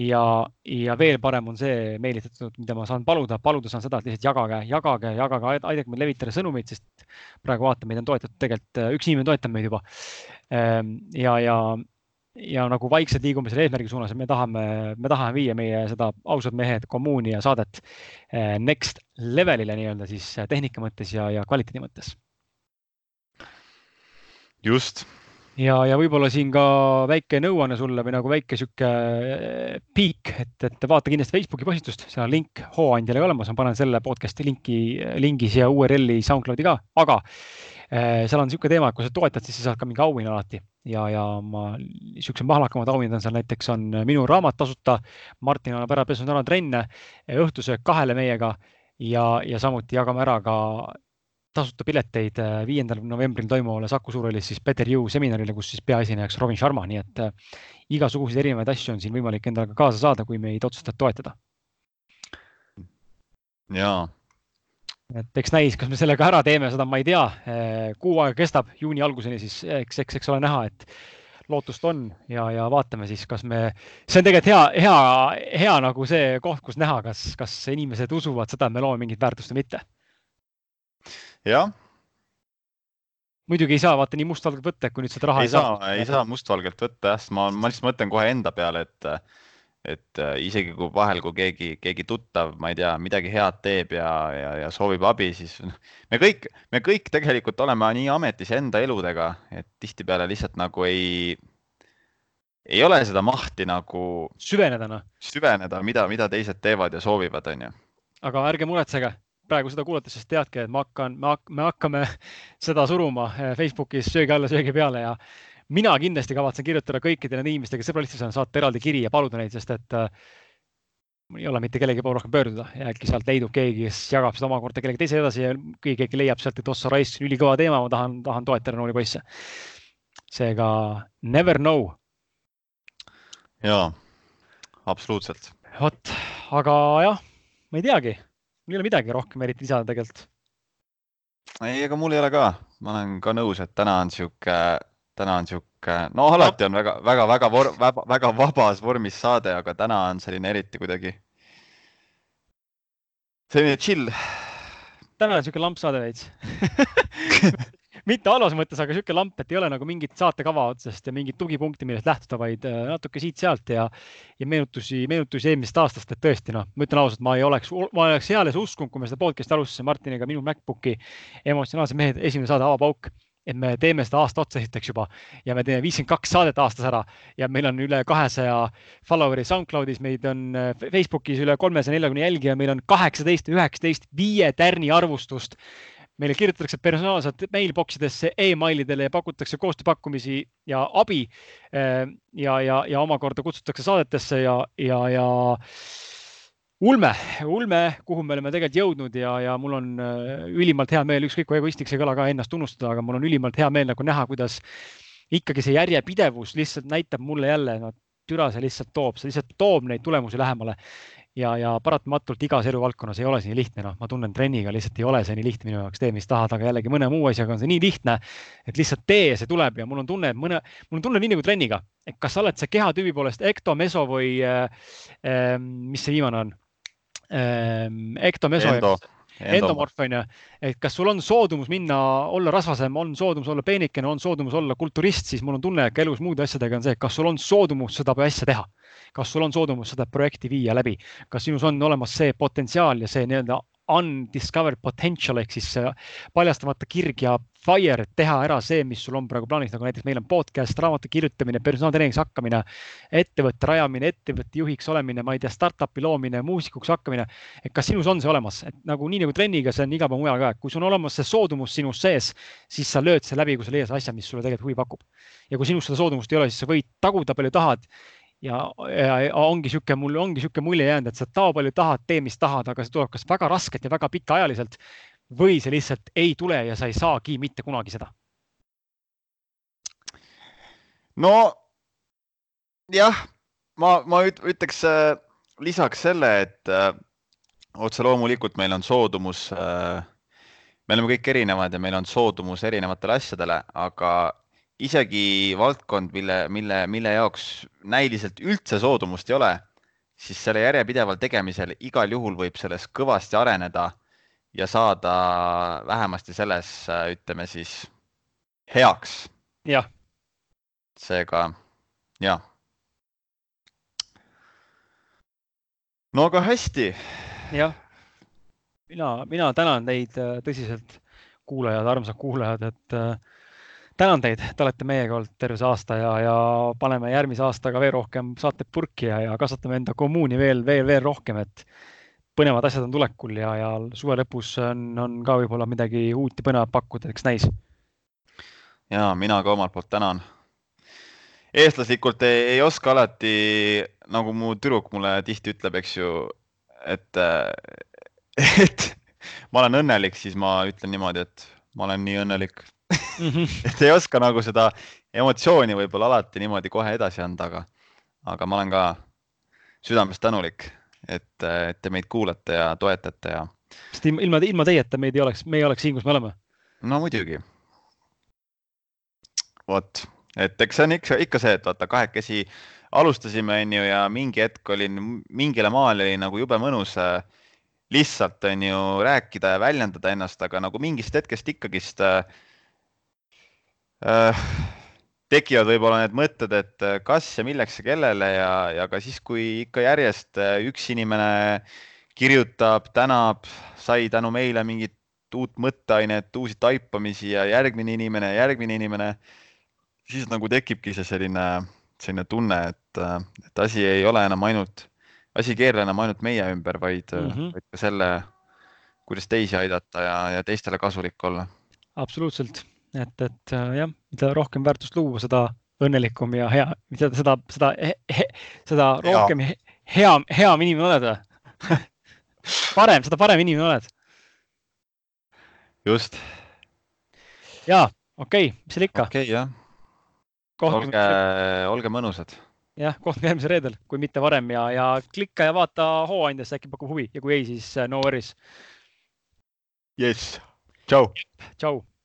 Ja, ja veel parem on see meelitatud, mida ma saan paluda, paluda saan seda, et lihtsalt jagage, jagage, jagage, aidake meil levitada sõnumeid, sest praegu vaata, meid on toetatud tegelikult, äh, üks inimene toetab meid juba. Ähm, ja, ja ja nagu vaikselt liigume selle eesmärgi suunas, et me tahame, me tahame viia meie seda ausad mehed kommuuni ja saadet eh, next levelile nii-öelda siis eh, tehnika mõttes ja, ja kvaliteedi mõttes. just. Ja, ja võib-olla siin ka väike nõuanne sulle või nagu väike sihuke eh, piik, et, et vaata kindlasti Facebooki postitust, seal on link hooandjale olemas, ma panen selle podcast'i linki, lingi siia URL-i SoundCloudi ka, aga Eh, seal on niisugune teema, et kui sa toetad, siis sa saad ka mingi auhinna alati ja, ja ma niisugused mahlakamad auhinnad on seal näiteks on minu raamat tasuta. Martin annab ära pesunud ära trenne, õhtusöök kahele meiega ja, ja samuti jagame ära ka tasuta pileteid eh, viiendal novembril toimuvale Saku Suurhallis siis Better You seminarile, kus siis peaesinejaks Robin Sharma, nii et äh, igasuguseid erinevaid asju on siin võimalik endaga kaasa saada, kui meid otsustad toetada. ja et eks näis, kas me selle ka ära teeme, seda ma ei tea. Eh, kuu aega kestab juuni alguseni, siis eks, eks, eks ole näha, et lootust on ja, ja vaatame siis, kas me, see on tegelikult hea, hea, hea nagu see koht, kus näha, kas, kas inimesed usuvad seda, et me loome mingit väärtust või mitte. Jah. muidugi ei saa vaata nii mustvalgelt võtta, et kui nüüd seda raha ei, ei saa, ei saa mustvalgelt võtta jah, sest ma, ma lihtsalt mõtlen kohe enda peale, et et äh, isegi kui vahel, kui keegi, keegi tuttav, ma ei tea, midagi head teeb ja, ja, ja soovib abi, siis noh, me kõik, me kõik tegelikult oleme nii ametis enda eludega, et tihtipeale lihtsalt nagu ei, ei ole seda mahti nagu. süveneda noh. süveneda, mida, mida teised teevad ja soovivad, onju. aga ärge muretsege, praegu seda kuulates, siis teadke, et ma hakkan, me hakkame <laughs> seda suruma eh, Facebookis söögi alla, söögi peale ja mina kindlasti kavatsen kirjutada kõikidele inimestele, kes sõbralistis on, saata eraldi kiri ja paluda neid, sest et äh, mul ei ole mitte kellegi poole rohkem pöörduda ja äkki sealt leidub keegi, kes jagab seda omakorda kellegi teise edasi ja kui keegi leiab sealt, et ossa raisk, ülikõva teema, ma tahan, tahan toetada noori poisse. seega never know. ja, absoluutselt. vot, aga jah, ma ei teagi, mul ei ole midagi rohkem eriti lisada tegelikult. ei, ega mul ei ole ka, ma olen ka nõus, et täna on sihuke täna on sihuke, no alati on väga, väga, väga, väga, väga vabas vormis saade, aga täna on selline eriti kuidagi selline chill. täna on sihuke lampsaade veits <laughs> mitte halvas mõttes, aga sihuke lamp, et ei ole nagu mingit saatekava otsest ja mingit tugipunkti, millest lähtuda, vaid äh, natuke siit-sealt ja, ja meenutusi, meenutusi eelmisest aastast, et tõesti noh, ma ütlen ausalt, ma ei oleks, ma oleks eales uskunud, kui me seda podcast'i alustasime Martiniga, minu MacBooki emotsionaalsed mehed, esimene saade Avapauk et me teeme seda aasta otsa esiteks juba ja me teeme viiskümmend kaks saadet aastas ära ja meil on üle kahesaja follower'i SoundCloudis, meid on äh, Facebookis üle kolmesaja neljakümne jälgija, meil on kaheksateist, üheksateist viie tärni arvustust. Meile kirjutatakse personaalselt mailbox idesse e, emailidele ja pakutakse koostööpakkumisi ja abi. Äh, ja, ja, ja omakorda kutsutakse saadetesse ja, ja, ja ulme, ulme, kuhu me oleme tegelikult jõudnud ja, ja mul on äh, ülimalt hea meel, ükskõik kui egoistlik see ei kõla ka ennast tunnustada, aga mul on ülimalt hea meel nagu näha, kuidas ikkagi see järjepidevus lihtsalt näitab mulle jälle, no türa see lihtsalt toob, see lihtsalt toob neid tulemusi lähemale ja, ja paratamatult igas eluvaldkonnas ei ole see nii lihtne, noh, ma tunnen trenniga lihtsalt ei ole see nii lihtne minu jaoks, tee, mis tahad, aga jällegi mõne muu asjaga on see nii lihtne, et lihtsalt tee, see tuleb ja mul on tunne, et mõne, mul on tunne nii nagu trenniga, et kas sa oled see kehatüübi poolest ekto, meso või äh, äh, mis see viimane on äh,? ekto, meso. Endo endomorf on ju, et kas sul on soodumus minna, olla rasvasem, on soodumus olla peenikene, on soodumus olla kulturist, siis mul on tunne, et ka elus muude asjadega on see, kas sul on soodumus seda asja teha? Kas sul on soodumus seda projekti viia läbi, kas sinus on olemas see potentsiaal ja see nii-öelda undiscovered potential ehk siis paljastamata kirg ja fire, et teha ära see, mis sul on praegu plaanis, nagu näiteks meil on podcast, raamatu kirjutamine, personaaltreeningiks hakkamine, ettevõtte rajamine, ettevõtte juhiks olemine, ma ei tea, startup'i loomine, muusikuks hakkamine. et kas sinus on see olemas, et nagu nii nagu trenniga, see on igal pool mujal ka, et kui sul on olemas see soodumus sinus sees, siis sa lööd selle läbi, kui sa leiad asja, mis sulle tegelikult huvi pakub. ja kui sinus seda soodumust ei ole, siis sa võid taguda palju tahad ja, ja ongi sihuke, mul ongi sihuke mulje jäänud, et sa tao palju tahad, tee, mis tahad, aga see tuleb kas väga raskelt ja väga pikaajaliselt või see lihtsalt ei tule ja sa ei saagi mitte kunagi seda. no jah, ma, ma ütleks äh, lisaks selle, et äh, otse loomulikult meil on soodumus äh,, me oleme kõik erinevad ja meil on soodumus erinevatele asjadele, aga isegi valdkond, mille, mille, mille jaoks näiliselt üldse soodumust ei ole, siis selle järjepideval tegemisel igal juhul võib selles kõvasti areneda ja saada vähemasti selles, ütleme siis heaks. jah. seega jah. no aga hästi. jah, mina, mina tänan teid äh, tõsiselt, kuulajad, armsad kuulajad, et äh, tänan teid, te olete meiega olnud terve see aasta ja, ja paneme järgmise aastaga veel rohkem saateid purki ja, ja kasvatame enda kommuuni veel, veel, veel rohkem, et põnevad asjad on tulekul ja, ja suve lõpus on, on ka võib-olla midagi uut ja põnevat pakkuda, eks näis. ja mina ka omalt poolt tänan. eestlaslikult ei, ei oska alati, nagu mu tüdruk mulle tihti ütleb, eks ju, et, et <laughs> ma olen õnnelik, siis ma ütlen niimoodi, et ma olen nii õnnelik mm. -hmm. <laughs> et ei oska nagu seda emotsiooni võib-olla alati niimoodi kohe edasi anda, aga, aga ma olen ka südamest tänulik, et, et te meid kuulate ja toetate ja. sest ilma, ilma teieta meid ei oleks, me ei oleks siin, kus me oleme. no muidugi. vot, et eks see on ikka, ikka see, et vaata kahekesi alustasime, onju, ja mingi hetk olin, mingile maale oli nagu jube mõnus äh, lihtsalt on ju rääkida ja väljendada ennast, aga nagu mingist hetkest ikkagist äh, Äh, tekivad võib-olla need mõtted, et äh, kas ja milleks ja kellele ja, ja ka siis, kui ikka järjest äh, üks inimene kirjutab, tänab, sai tänu meile mingit uut mõtteainet, uusi taipamisi ja järgmine inimene, järgmine inimene, siis nagu tekibki see selline, selline tunne, et, et asi ei ole enam ainult, asi ei keerle enam ainult meie ümber, vaid mm, -hmm. vaid ka selle, kuidas teisi aidata ja, ja teistele kasulik olla. absoluutselt et, et äh, jah, mida rohkem väärtust luua, seda õnnelikum ja hea, seda, seda, seda, seda rohkem hea, hea, hea inimene oled <laughs> parem, seda parem inimene oled. just. ja okei okay,, mis seal ikka. okei okay,, jah. olge, olge mõnusad. Jah, kohtume järgmisel reedel, kui mitte varem ja, ja klikka ja vaata Hooandjasse, äkki pakub huvi ja kui ei, siis äh, no worries. jess, tšau. tšau